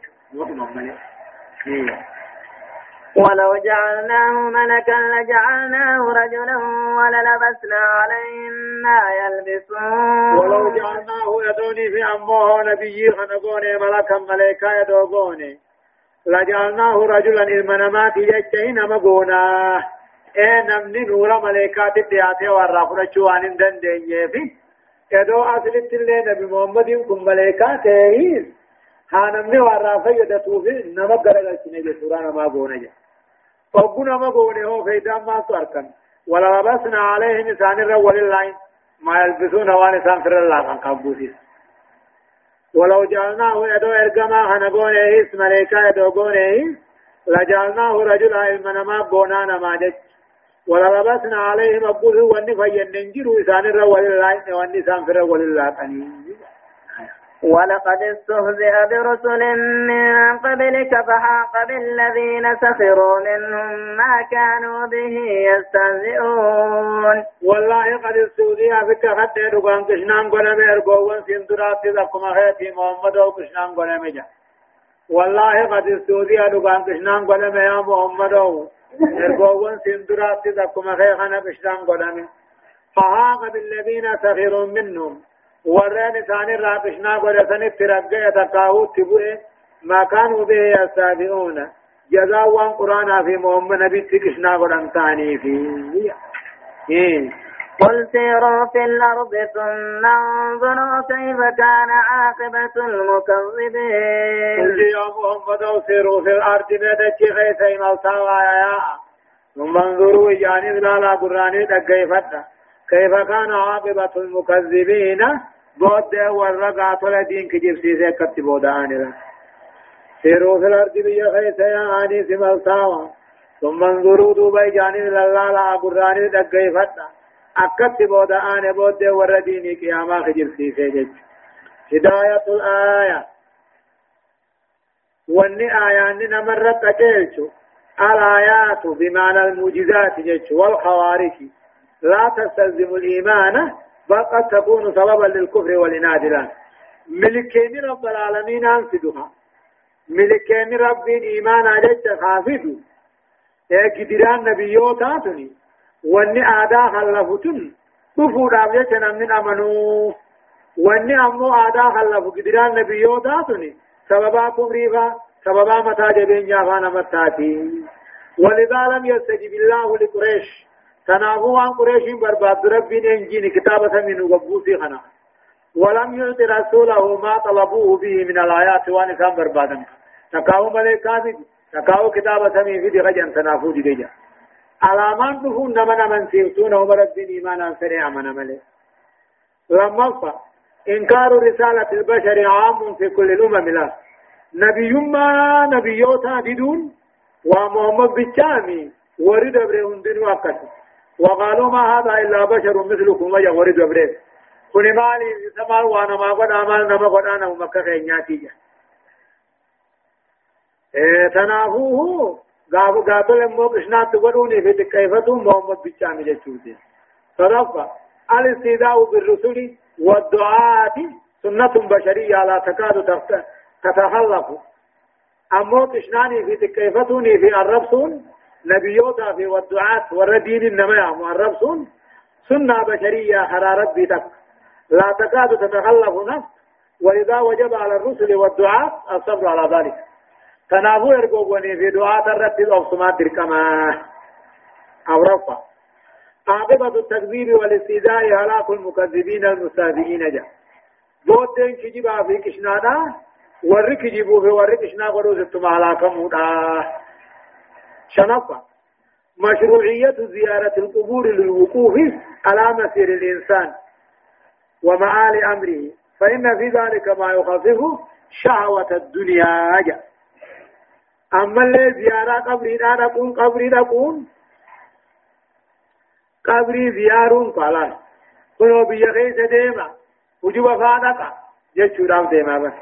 S2: ولو جعلناه ملكا لجعلناه رجلا وللبسنا عليهم ما يلبسون.
S1: ولو جعلناه يدوني في أمه نبي خنقوني ملكا ملكا يدوغوني لجعلناه رجلا المنامات يجتهن مقونا. اے نمني نور ملائكات الدياتي شوان دندن في. ادو اصلت اللي نبي محمد كم ملائكات هيس ها نمني والرافر يدتو في نمك غرغل سنجي سورانا ما قونا جا فقنا ما قوني هو فيدا ما سواركن ولا لبسنا عليهم نسان الرول اللاين ما يلبسون وان نسان فر الله كان قبوسيس ولو جعلناه يدو ارقما خنقونه اسم ملائكة يدو قونه لجعلناه رجلا المنما بونانا ما جج ولا لبسنا عليهم أبوه ونفا يننجروا إسان الرول اللاين وان نسان فر الرول الله
S2: ولقد استهزئ برسل من قبلك فحاق بالذين سخروا منهم ما كانوا به يستهزئون.
S1: والله قد استهزئ بك حتى دقان كشنان قلم ارقوان سندرات لكم خيتي محمد أو كشنان قلم جا. والله قد استهزئ دقان كشنان قلم يا محمد أو ارقوان سندرات لكم خيتي كشنان قلم فحاق بالذين سخروا منهم ورين ثاني رابشنا قرسن ترقى تقاو تبوئ ما كانوا به يستهزئون جزاء وان قرآن في محمد نبي تكشنا قرآن ثاني في إيه
S2: قل سيروا في الأرض ثم انظروا كيف كان عاقبة المكذبين
S1: قل يا محمد سيروا في الأرض خيثي ملتاوا يا ثم انظروا جانب لا لا قرآن تقيفتنا كيف كان عاقبة المكذبين؟ بود والرقع طول دين كجيب سيسي كتبو دعاني سيروا في الأرض بيا خيسا يا آني سمالتاوا ثم انظروا دوبا جانب لله لا قراني دقائي فتنا أكتبو دعاني بود والرديني قياما كجيب سيسي جج هداية الآية. واني آيان نمرت أكيلشو الآيات بمعنى الموجزات جج والخوارج. لا تستلزم الإيمان بل قد تكون سببا للكفر والإناد له ملكين رب العالمين أنفدها ملكين رب إيمان عليك خافد يا قدران نبيوتاتني واني آدا خلفتن كفو دابجة من أمنوا واني أمو آدا خلفوا قدران نبيوتاتني سببا كفريفا سببا متى جبين جافانا متاتي ولذا لم يستجب الله لقريش. تنافو عن قريش برباد ربين انجين كتابة من وقبوسي خنا ولم يعط رسوله ما طلبوه به من الآيات وان كان بربادا تكاو ملائكة تكاو كتاب سمي في دي غجن تنافو دي دي علامان دفون نمنا من سيرتون هم ربين إيمانا سريع من ملي لما إنكار رسالة البشر عام في كل الأمم لا نبي ما نبيوتا ديدون ومحمد بشامي ورد أبره هندن وقت وقالوا ما هذا إلا بشر مثلكم ورد أبره كن مالي سمال وأنا ما قد عمال نما قد أنا ومكة خينياتي جا. إيه تنافوه. قابو قابل امو قشنات تقولوني في تكيفتهم محمد بشامي جتشوتين صدفة الاستيداء بالرسل والدعاة سنة بشرية لا تكاد تتخلف أمو قشناني في تكيفتوني في الربسون نبيوتا في والدعاة والردين إنما يعمو الربسون سنة بشرية حرارت بيتك لا تكاد تتخلف نفس. ولذا وجب على الرسل والدعاة الصبر على ذلك. تنابو ارغوغوني في دعاء الرد الأبسمات دركما أو رفع عاقبة التكذيب والاستهزاء هلاك المكذبين المستهزئين جاء بودين كجبا في كشنانا ورّي كجبو في ورّي كشنا قدو ستم هلاكم شنفة مشروعية زيارة القبور للوقوف على مسير الإنسان ومعالي أمره. فإن في ذلك ما يخفف شهوة الدنيا. أما اللي زيارة قبري لا نقول قبري نقول قبري زيارون قالا كنو بيخي ديما وجوب فادقا جيشو دام ديما بس.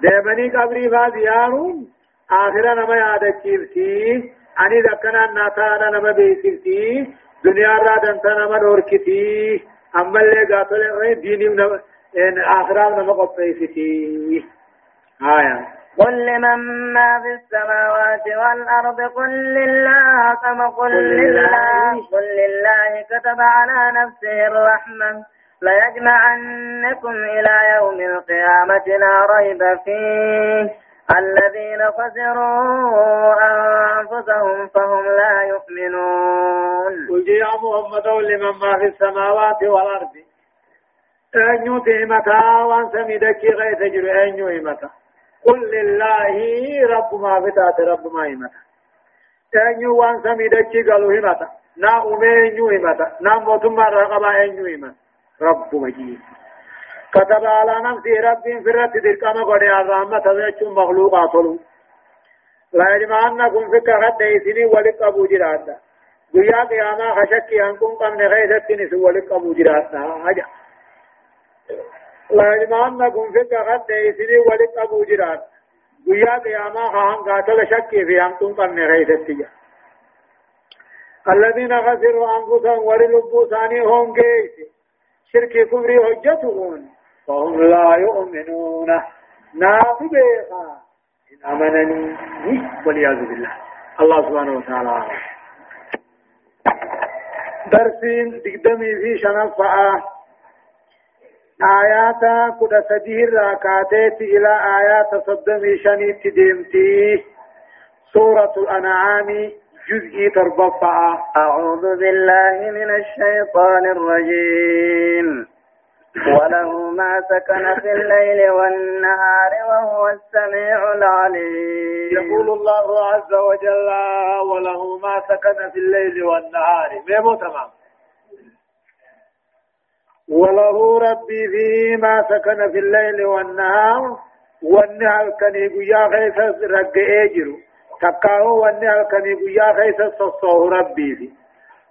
S1: ديمني قبري فا زيارون. آخرا نما يادك كيفتي أني ذكنا ناتا نما بيسفتي دنيا را دنتا نما نوركتي أما اللي قاتل ديني نما آخرا نما قبيفتي آية.
S2: قل لمن ما في السماوات والأرض قل لله كما قل لله. قل لله كتب على نفسه الرحمة. ليجمعنكم إلى يوم القيامة لا ريب فيه. الذين خسروا أنفسهم فهم لا يؤمنون.
S1: قل يا محمد لمن ما في السماوات والأرض. أن يتهمتا وأن سميدك غيث جر أن يهمتا قل لله رب ما فتات رب ما يمتا تنيو وأن سميدتشي قالوا همتا نا أمينيو همتا نا موتما رقبا أنيو همتا رب مجيد. كتب على نفسه رب في الرد درقام قد الرحمة تذكر مخلوقات لا يجمعنكم في كغد إسني ولق أبو جرادا گویا قیاما خشکی انکم قمن غیثت نسو ولق أبو جرادا هجا لازمانكم في قد إسري ولك أبو جرات ويا قياما خان قاتل شك في أنتم قرن غيثتيا الذين خسروا أنفسهم وللبو ثاني هم جيس شرك كفر حجتهم. فهم لا يؤمنون. نافي بيقا إن أمنني. والعياذ بالله. الله سبحانه وتعالى. درسين تقدمي في شنفعة. آيات كد سدير راكاتيت إلى آيات صدمي شني تديمتي سورة الأنعام جزء تربطع
S2: أعوذ بالله من الشيطان الرجيم. وله ما سكن في الليل والنهار وهو السميع العليم.
S1: يقول الله عز وجل وله ما سكن في الليل والنهار. ميمو تمام. وله ربي فيما سكن في الليل والنهار. والنهار كان يقيا خيس رق اجر تقاه والنهار كان يقيا خيس صصه ربي في.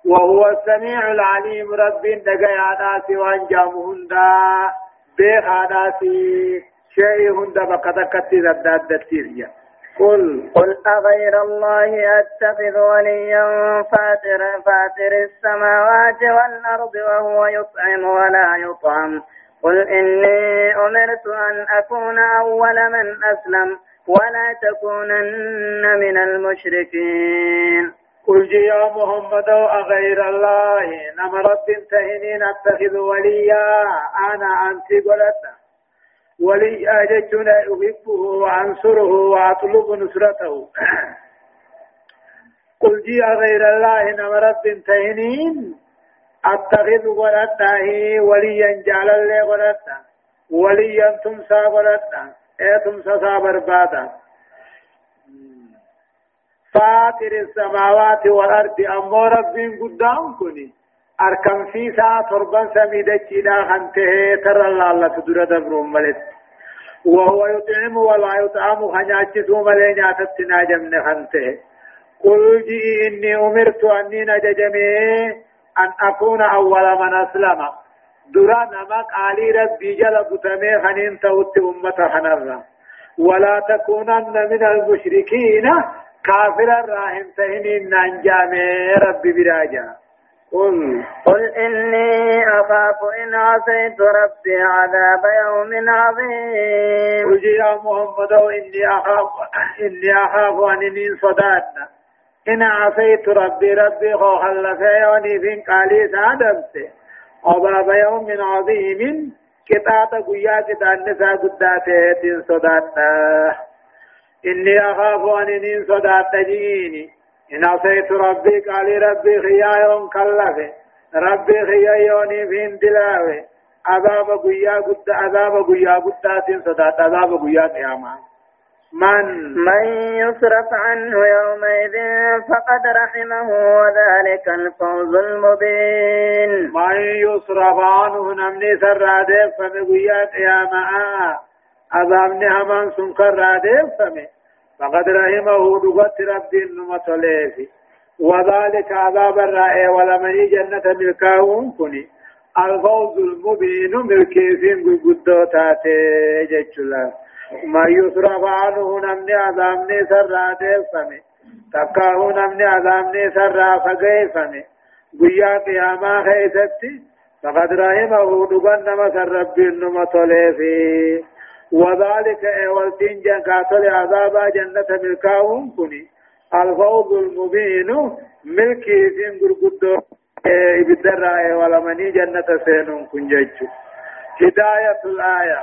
S1: وهو السميع العليم. ربي دقيا ناسي وانجامهن دا بيخا ناسي. شيء هند بقدكتي رداد دتيريا قل.
S2: قل أغير الله أتخذ وليا فاتر, فاتر السماوات والأرض وهو يطعم ولا يطعم. قل إني أمرت أن أكون أول من أسلم ولا تكونن من المشركين.
S1: قل يا محمد أغير الله نمرت تهنين أتخذ وليا أنا أنت قلت. ولي أجتنا أحبه وأنصره وأطلب نصرته. قل جي غير الله نمرت بنتهنين أتخذ ولدته وليا جعل الله ولدته وليا تمسى ولدته إيه تمسى صابر بادا فاطر السماوات والأرض أمو رب قدام كني أركم في ساعة تربان سميدة جدا خنته ترى الله تدر دبر ملت. وهو يطعم ولا يطعم خناجس ملين ياتتنا جمن خنته. قل جي إني أمرت أني نججمي أن أكون أول من أسلم. درا نمك آلي ربي جل قتمي خنين توت أمة خنرا ولا تكونن من المشركين كافر الراهم تهنين ننجامي ربي براجا. قل
S2: قل إني أخاف إن عصيت ربي عذاب يوم عظيم.
S1: قل يا محمد إني أخاف إني أخاف أنني صداتنا إن عصيت ربي ربي خوخل فيوني فين قالي سادمت عذاب يوم عظيم. كتاب قيا كتاب نساء قداتي صداتنا إني أخاف أنني صدات جيني إن عصيت ربي قال ربي خيا يوم كلفه ربي خيا يوني فين دلاوه عذاب قيا قد عذاب قيا قدات صدات عذاب قيا قياما. من؟
S2: من يصرف عنه يومئذ فقد رحمه وذلك الفوز المبين.
S1: من يصرف عنه نمني سرادف فمقيا قياما. عذابني همان سنكر رادف فمي. فقد رحمه دقت رب النمة ليفي وذلك عذاب الرائع ولمن جنة ملكاون كني. الفوز المبين ملكيفين قدوتاتي جيشلا ما يصرف عنه نمني عذابني سرادف فمي. تكاه نمني عذابني سرا فقيفمي قيا قياما خيستي. فقد رحمه دقت نمة رب النمة ليفي وذلك اولتين جن قاتل عذاب جنة ملكاهم كني الفوز المبين ملكي فين قرقدو بدر ولا مني جنة سينون كنجج هداية الآية.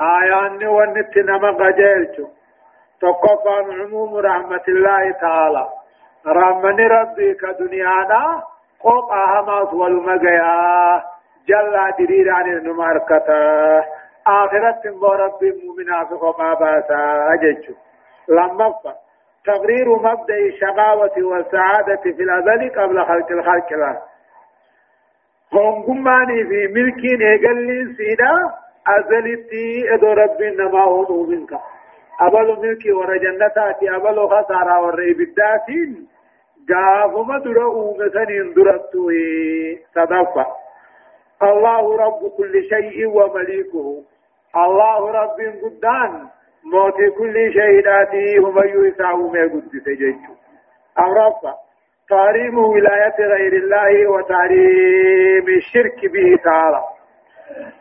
S1: آيان ونت نما قجلت تقف عن عموم رحمة الله تعالى. رحمن ربي كدنيانا قوق أهمات والمقيا. جل درير عن النماركتا آخرت رب المؤمنات وما باسا أجج لما تقرير مبدأ الشقاوة والسعادة في الأزل قبل خلق الخلق له هم قماني في ملكين إقل سيدا أزلتي إدو رب إنما هو منك أبل ملكي ورجنتاتي أبل خسارة والرئيبداتين قافما درؤوا مثنين درتوه صدفة. الله رب كل شيء ومليكه. الله رب قدان. موت كل شيء آتيه ومن يسعه ما قدس جيشه أمرفا تحريم ولاية غير الله وتحريم الشرك به تعالى.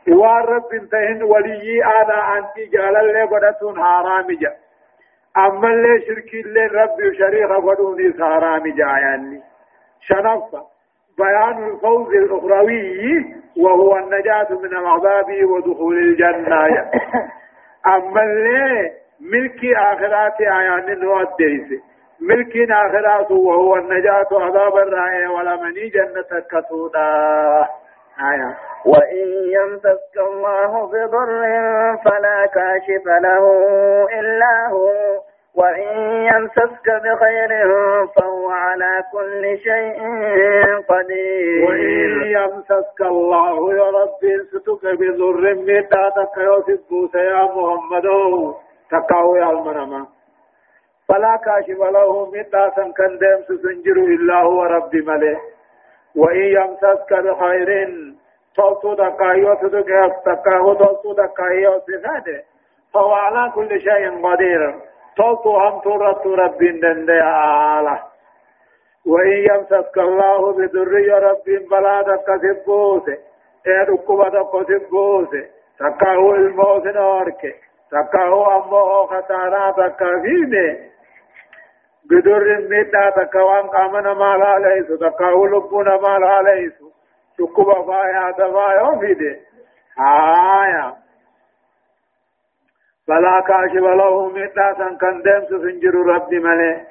S1: وان رب انتهن ولي آنا أنتي جعل اللي قدتون حرام جا. أما اللي شرك اللي رب شريك قدوني حرام جا يعني. شنفا بيان الفوز الأخروي وهو النجاة من العذاب ودخول الجنة. أما اللي ملك آخرات آيان نوديس ملك آخرات وهو النجاة عذاب الرائع ولمني جنة كتودا آية.
S2: وإن يمسك الله بضر فلا كاشف له إلا هو. وإن يمسسك بخير فهو على كل شيء قدير.
S1: وإن يمسسك الله يا رب ستك بضر مداتك يوسف يا محمد. تقاو يا المنما فلا كاشف له مداتا كان ديم سنجر إلا هو رب ملي وإن يمسسك بخير توتو دقايو تدقى تقاو توتو دقايو سفاده فهو على كل شيء قدير. توتو هم تورت رب دندي آله وإن يمسك الله بدر يا رب بلا دك سبوس إيه ركوبة دك سبوس تكاهو الموت نورك تكاهو أمو خطارا تكاهيمه بدر ميتا تكوان قامنا مالا ليس تكاهو لبنا مالا ليس ركوبة فايا دفايا فيده آية فلا كاشف له مدة كان دمس سنجر ربي ملي.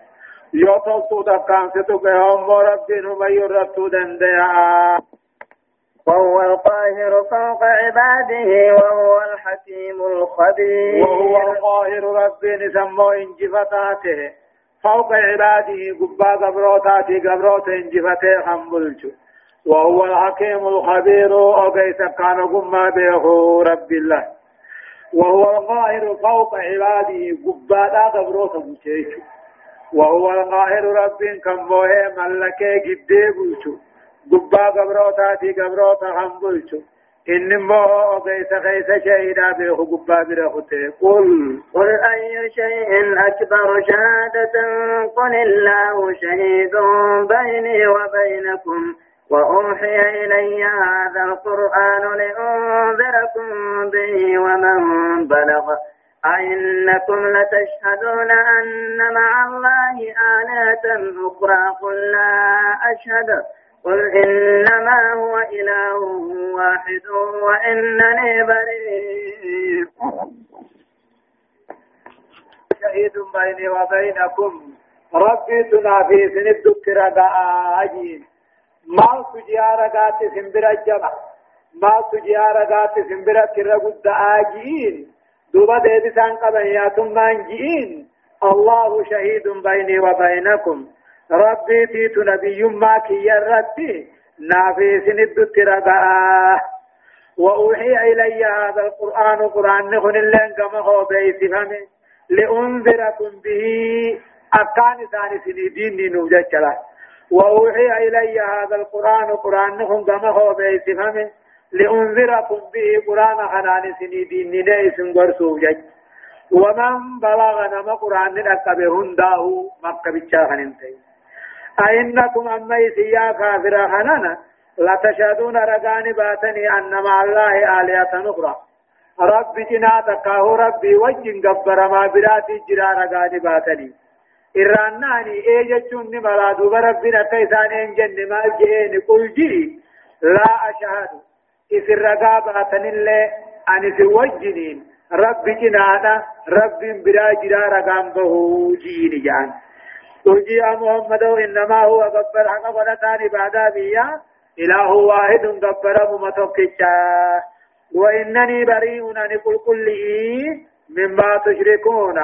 S1: يوتو دكان ستوك يوم ربي نمي رتو دنديا.
S2: وهو القاهر فوق عباده وهو الحكيم الخبير.
S1: وهو القاهر ربي نسمو انجفتاته فوق عباده قبا قبروتاتي قبروت انجفته خمبلجو. وهو الحكيم الخبير. وقيس كان قم به رب الله. وهو القاهر فوق عباده قبا قبروت بوشيشو وهو القاهر رب كم بوه ملكه جدي بوشو. قبا قبروتاتي قبروتا خمبلجو إنما أغيث غيث شهيدا به قبا برخته قل
S2: قل أي شيء أكبر شهادة؟ قل الله شهيد بيني وبينكم. وأوحي إلي هذا القرآن لأنذركم به ومن بلغ. أئنكم لتشهدون أن مع الله آلهة أخرى قل لا أشهد. قل إنما هو إله واحد وإنني بريء.
S1: شهيد بيني وبينكم. ربي تنافي سند الترقاء أجين ما سجيارة قات سنبرا جمع ما سجيارة قات سنبرا ترقود آجين دوبا ديبسان قبياتم مانجين الله شهيد بيني وبينكم ربي تيت نبي ما كي يرتي نافي سند الترقاء وأوحي إلي هذا القرآن قرآن نخن اللين كما هو بيسفمه لأنذركم به أكان ثاني سني دين جلا وأوحي إلي هذا القرآن قرآن نخن كما هو بيسفمه لأنذركم به قرآن خنان سني دين نيس غرسو جج ومن بلغ نما قرآن نكبه هنداه مكة بيتشا خننتين أئنكم أما يسيا كافر خنانا لتشهدون رقان باتني أن مع الله آلهة أخرى. رب جنا تكاه ربي وجن قبر ما براتي جرا رقان باتني. إراناني إيجتشون نملا دوب ربنا كيسان إنجن ما جئين قل جي لا أشهد إذ الرقا باتن اللي أن في وجنين رب جنانا رب برا جرا رقان بهو جيني جان ترجي محمد إنما هو قبر حق ونتاني بعد بيا إله واحد قبر ممتوكيشا وإنني بريء أن كل كله مما تشركون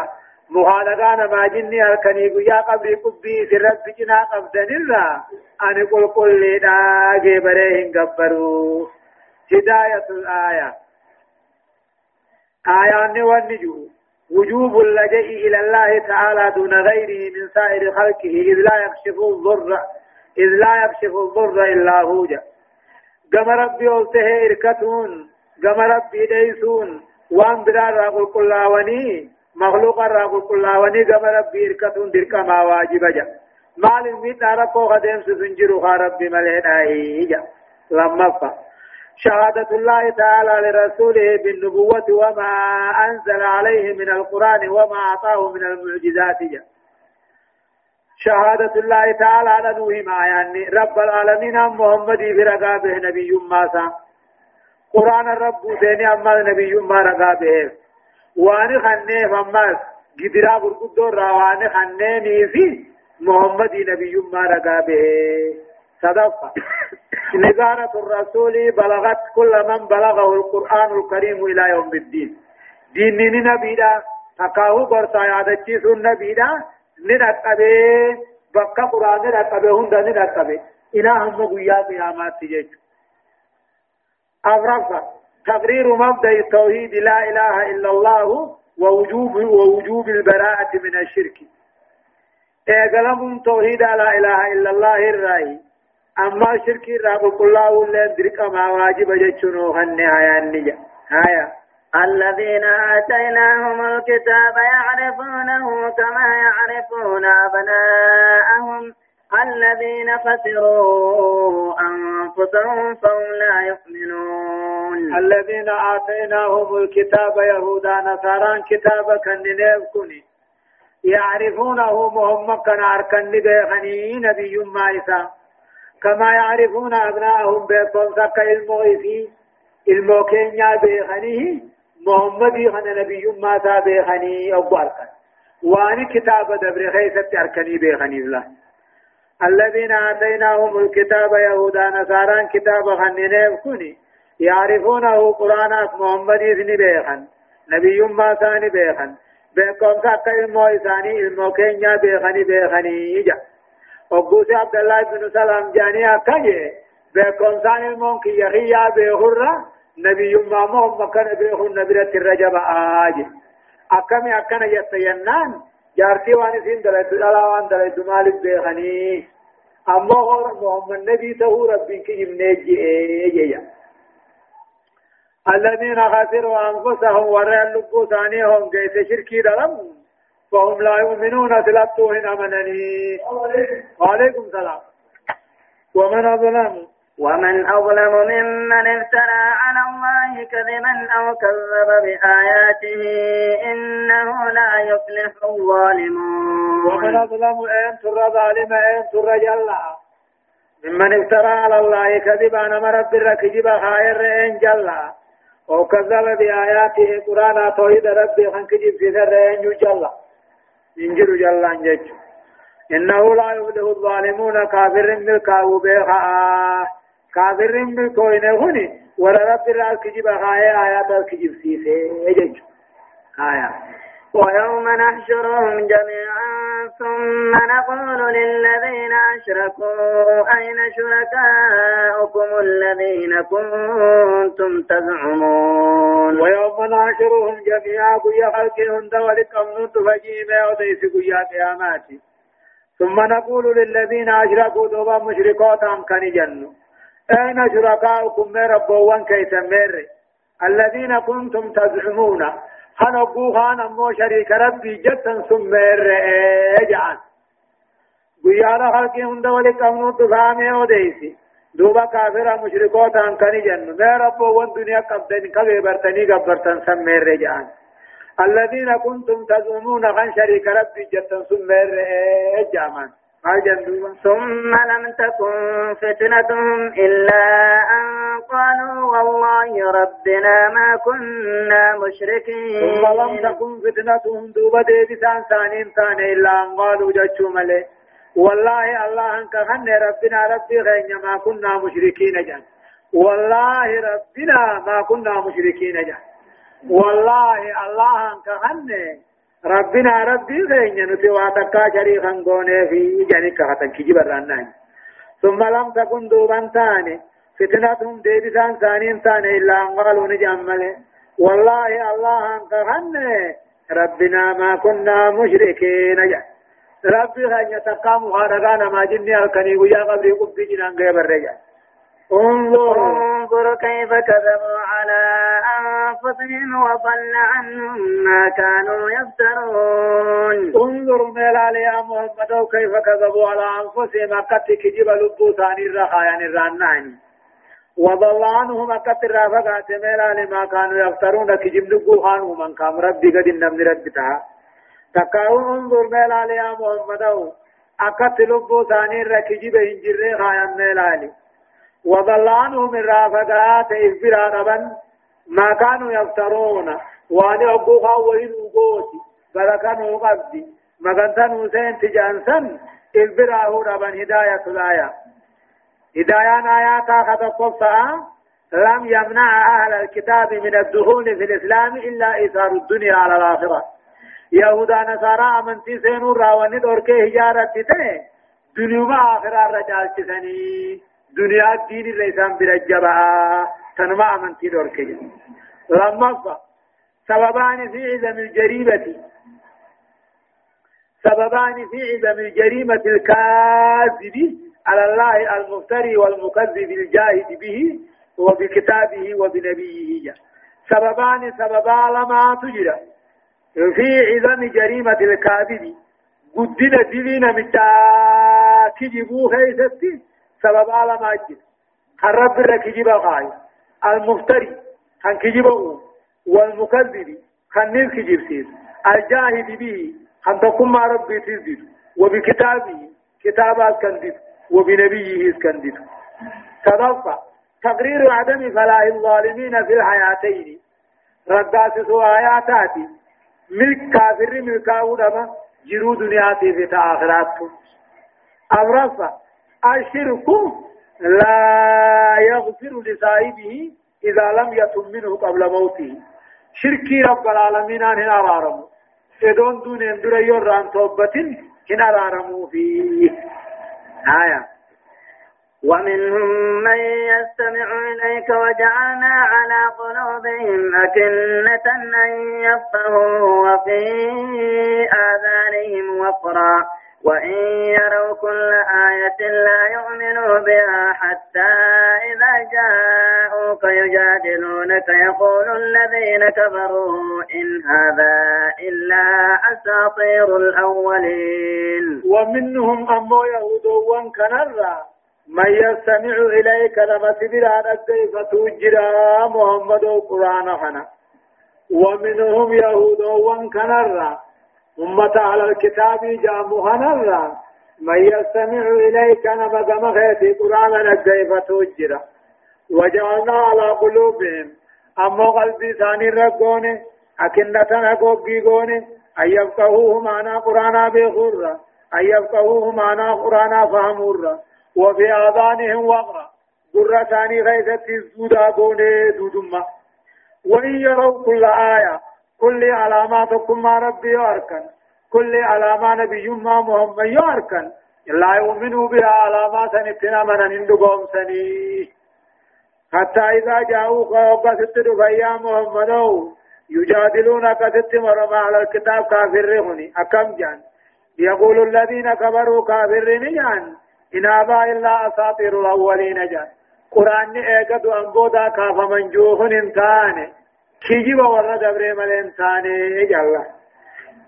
S1: مخالقان ما جني هلكني يا قبري قبي في رب جنا قبضن الله أن كل كل داغي بريهن قبروا هداية الآية. آيان والنجو وجوب اللجئ إلى الله تعالى دون غيره من سائر خلقه. إذ لا يكشف الضر إذ لا يكشف الضر إلا هو كما ربي أوته إركتون. كما ربي ديسون. وان برا راقل كلاوني مخلوق راقل كلاوني كما ربي إركتون درك ما واجب جا. مال الميت ناركو خدم سنجرو ربي ملهن جا. لما فا. شهادة الله تعالى لرسوله بالنبوة وما أنزل عليه من القرآن وما أعطاه من المعجزات جا. شهادة الله تعالى على نوه ما يعني رب العالمين محمد في رقابه نبي ماسا قرآن الرب ديني أما نبي ما رقابه واني خنه فمس قدرا برقدو رواني خنه في محمد نبي ما رقابه صدفة نزارة الرسول بلغت كل من بلغه القرآن الكريم إلى يوم الدين دين نبيدا تقاهو برسا يادتشيس النبيدا ندقبه بقى قرآن ندقبه هند ندقبه إلى هم قيا قيامات تجيش أغرفة تقرير مبدأ التوحيد لا إله إلا الله ووجوب ووجوب البراءة من الشرك. إيقلم توحيد لا إله إلا الله الرأي. أما شرك راب الله ولا درك ما واجب جتشنو هنها النجا. هايا
S2: الذين آتيناهم الكتاب يعرفونه كما يعرفون أبناءهم. الذين خسروا أنفسهم فهم لا يؤمنون.
S1: الذين آتيناهم الكتاب يهودا نصارى كتابا كان كني يعرفونه محمد كان أركن نبي ما كما يعرفون أبناءهم بيكون سكا المغيثي الموكينيا بيغنيه محمد خان نبي ما تا بيغني أبو أركن واني كتاب دبر خيسة أركني بيغني الله الذين آتيناهم الكتاب يهودا نصارى كتاب خنينه كوني. يعرفونه قرآن محمد إذن بيخن نبي ما ثاني بيخن بيكم ساكا إلمو إساني إلمو كينيا بيخني بيخني إجا وقوسي عبد الله بن سلام جاني أكاجي بيكم سان إلمو كي يخيا بيخرة نبي ما محمد كان بيخن نبرة الرجب آجي. أكامي أكنا يتينان جارتي واني سين دلائد دلا وان دلائد مالك بيخني. أما هو محمد نبي تهو ربي كي يمنيجي إيه الذين خسروا أنفسهم ورأى اللبو ثانيهم كيس شركي دلم فهم لا يؤمنون تلبتوهن أمنني وعليكم السلام. ومن أظلم؟
S2: ومن أظلم ممن افترى على الله كذبا أو كذب بآياته إنه لا يفلح الظالمون.
S1: ومن أظلم أن ترى ظالم أن ترى جلا ممن افترى على الله كذبا أنا رب الركجب خير أن جلا وكذب بآياته قرآن توحيد ربي خنكجب في ذر أن يجلا ينجر جلا انجج إنه لا يفلح الظالمون. كافر بالكاو بيخا كافر بالكوين هني ولا رب الكجب خايا آيات الكجب سيسي يجج آيات
S2: ويوم نحشرهم جميعا ثم نقول للذين أشركوا أين شركاؤكم الذين كنتم تزعمون؟
S1: ويوم نحشرهم جميعا قيا خلقهم دولك أمنون تفجيما وديس قيا قياماتي ثم نقول للذين أشركوا دوبا مشركات أم كان جنوا أين شركاؤكم من ربوان كيتمر الذين كنتم تزعمون. خان أبو خان أمو شريك ربي جتا ثم رجعان گویانا خلقی هند ولک امنو تفاهمه ودیسی دوبا کافر مشرکو تان کنی جنو میں رب ون دنیا قبضن کبه برتنی گبرتن سم رجعان الذين كنتم تزعمون خان شريك ربي جتا ثم رجعان
S2: ثم لم تكن فتنتهم إلا أن قالوا والله ربنا ما كنا مشركين.
S1: ثم لم تكن فتنتهم دوبا ديبسان ثانين ثاني إلا أن قالوا جاتشو ملي والله الله أنك خن ربنا ربي غين ما كنا مشركين جان. والله ربنا ما كنا مشركين جان. والله الله أنك خن ربنا ربي غين نتي واتكا شريخا غوني في جانك ختن كجي برانان ثم لم تكن دوبان ثاني فتنتهم ديبسان ثانين ثاني إلا أن قالوا نجمل والله الله أنك غن ربنا ما كنا مشركين جا ربي غين يتقام خارقانا ما جني الكني ويا قبري قبي جنان غير الرجال
S2: انظر. انظر كيف كذبوا على أنفسهم وضل عنهم ما كانوا يفترون.
S1: انظر ميلال يا محمد كيف كذبوا على أنفسهم. لبو ثاني الرخايا يعني الرناني وضل عنهم أكت الرافقات. ميلال ما كانوا يفترون. كجب لبو خانوا من كام ربي قد النمن ربتها تكاو انظر ميلال يا محمد أكت لبو ثاني الركجب هنجر خايا ميلالي وضل عنهم الرافقات إذبرا ربا ما كانوا يفترون. وأن أبوها وإن أبوتي بركانوا قبدي ما كانوا سين تجانسن إذبرا ربا هداية الآية هداية آيات خطب لم يمنع أهل الكتاب من الدخول في الإسلام إلا إيثار الدنيا على الآخرة. يهودا نصارى أمنتي سينور راوني دوركي هجارة تتني دنيا آخرة رجال تسني. دنيا الدين الرئيسان برجبا تنمى أمنتي دوركي لما سببان في عدم الجريمة. سببان في عدم الجريمة الكاذب على الله المفتري والمكذب الجاهد به وبكتابه وبنبيه. سببان سببا لما تجرى. في عدم جريمة الكاذب قدنا دلنا متى كجبوه هيستي سبب على ما جد. الرب الركجب غاي المفتري كان كجبه والمكذب كان نيل كجب سيد. الجاهد به كان تقوم مع ربي تزيد وبكتابه كتابات كان ديد وبنبيه كان ديد تضفى تقرير عدم فلاح الظالمين في الحياتين. ردات آياتاتي ملك كافر ملكاو دما جرو دنياتي في تآخراتكم. أبرصة الشرك لا يغفر لصاحبه إذا لم يتم منه قبل موته. شركي رب العالمين أن أرارمو إدون دون اندر يوران توبة هن أرارمو فيه آية.
S2: ومنهم من يستمع إليك وجعلنا على قلوبهم أكنة أن يفقهوا وفي آذانهم وقرا. وإن يروا كل آية لا يؤمنوا بها حتى إذا جاءوك يجادلونك يقول الذين كفروا إن هذا إلا أساطير الأولين.
S1: ومنهم أمو يهود كنرا من يستمع إليك لما سبرا كيف توجرا محمد خنا ومنهم يهود كنرا أمة على الكتاب جامو هنرا من يستمع إليك نما كما خيتي قرآن كيف توجرا وجعلنا على قلوبهم. أما قلبي ثاني رقونه أكنة نقوبي قونه أن يفقهوه معنى قرآن بخورا أن يفقهوه معنى قرآن فهمورا وفي آذانهم وقرا قرة ثاني غيثة الزودا قونه دودما وإن يروا كل آية كل علاماتكم ما ربي ياركن. كل علامة نبي ما محمد ياركن. لا يؤمنوا بها علامات نتنا من هندقهم سني. حتى إذا جاءوك وقصت دفيا محمد يجادلونك ستمر على الكتاب كافرهني أكم جان؟ يقول الذين كفروا كافرين جان. إن أبا إلا أساطير الأولين جان. قرآن إيقظ أنبودا كاف منجوه انتاني كيجيب ورد دبر ملين ثاني جل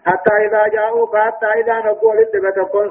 S1: حتى إذا جاءوا حتى إذا نقول اتبتكون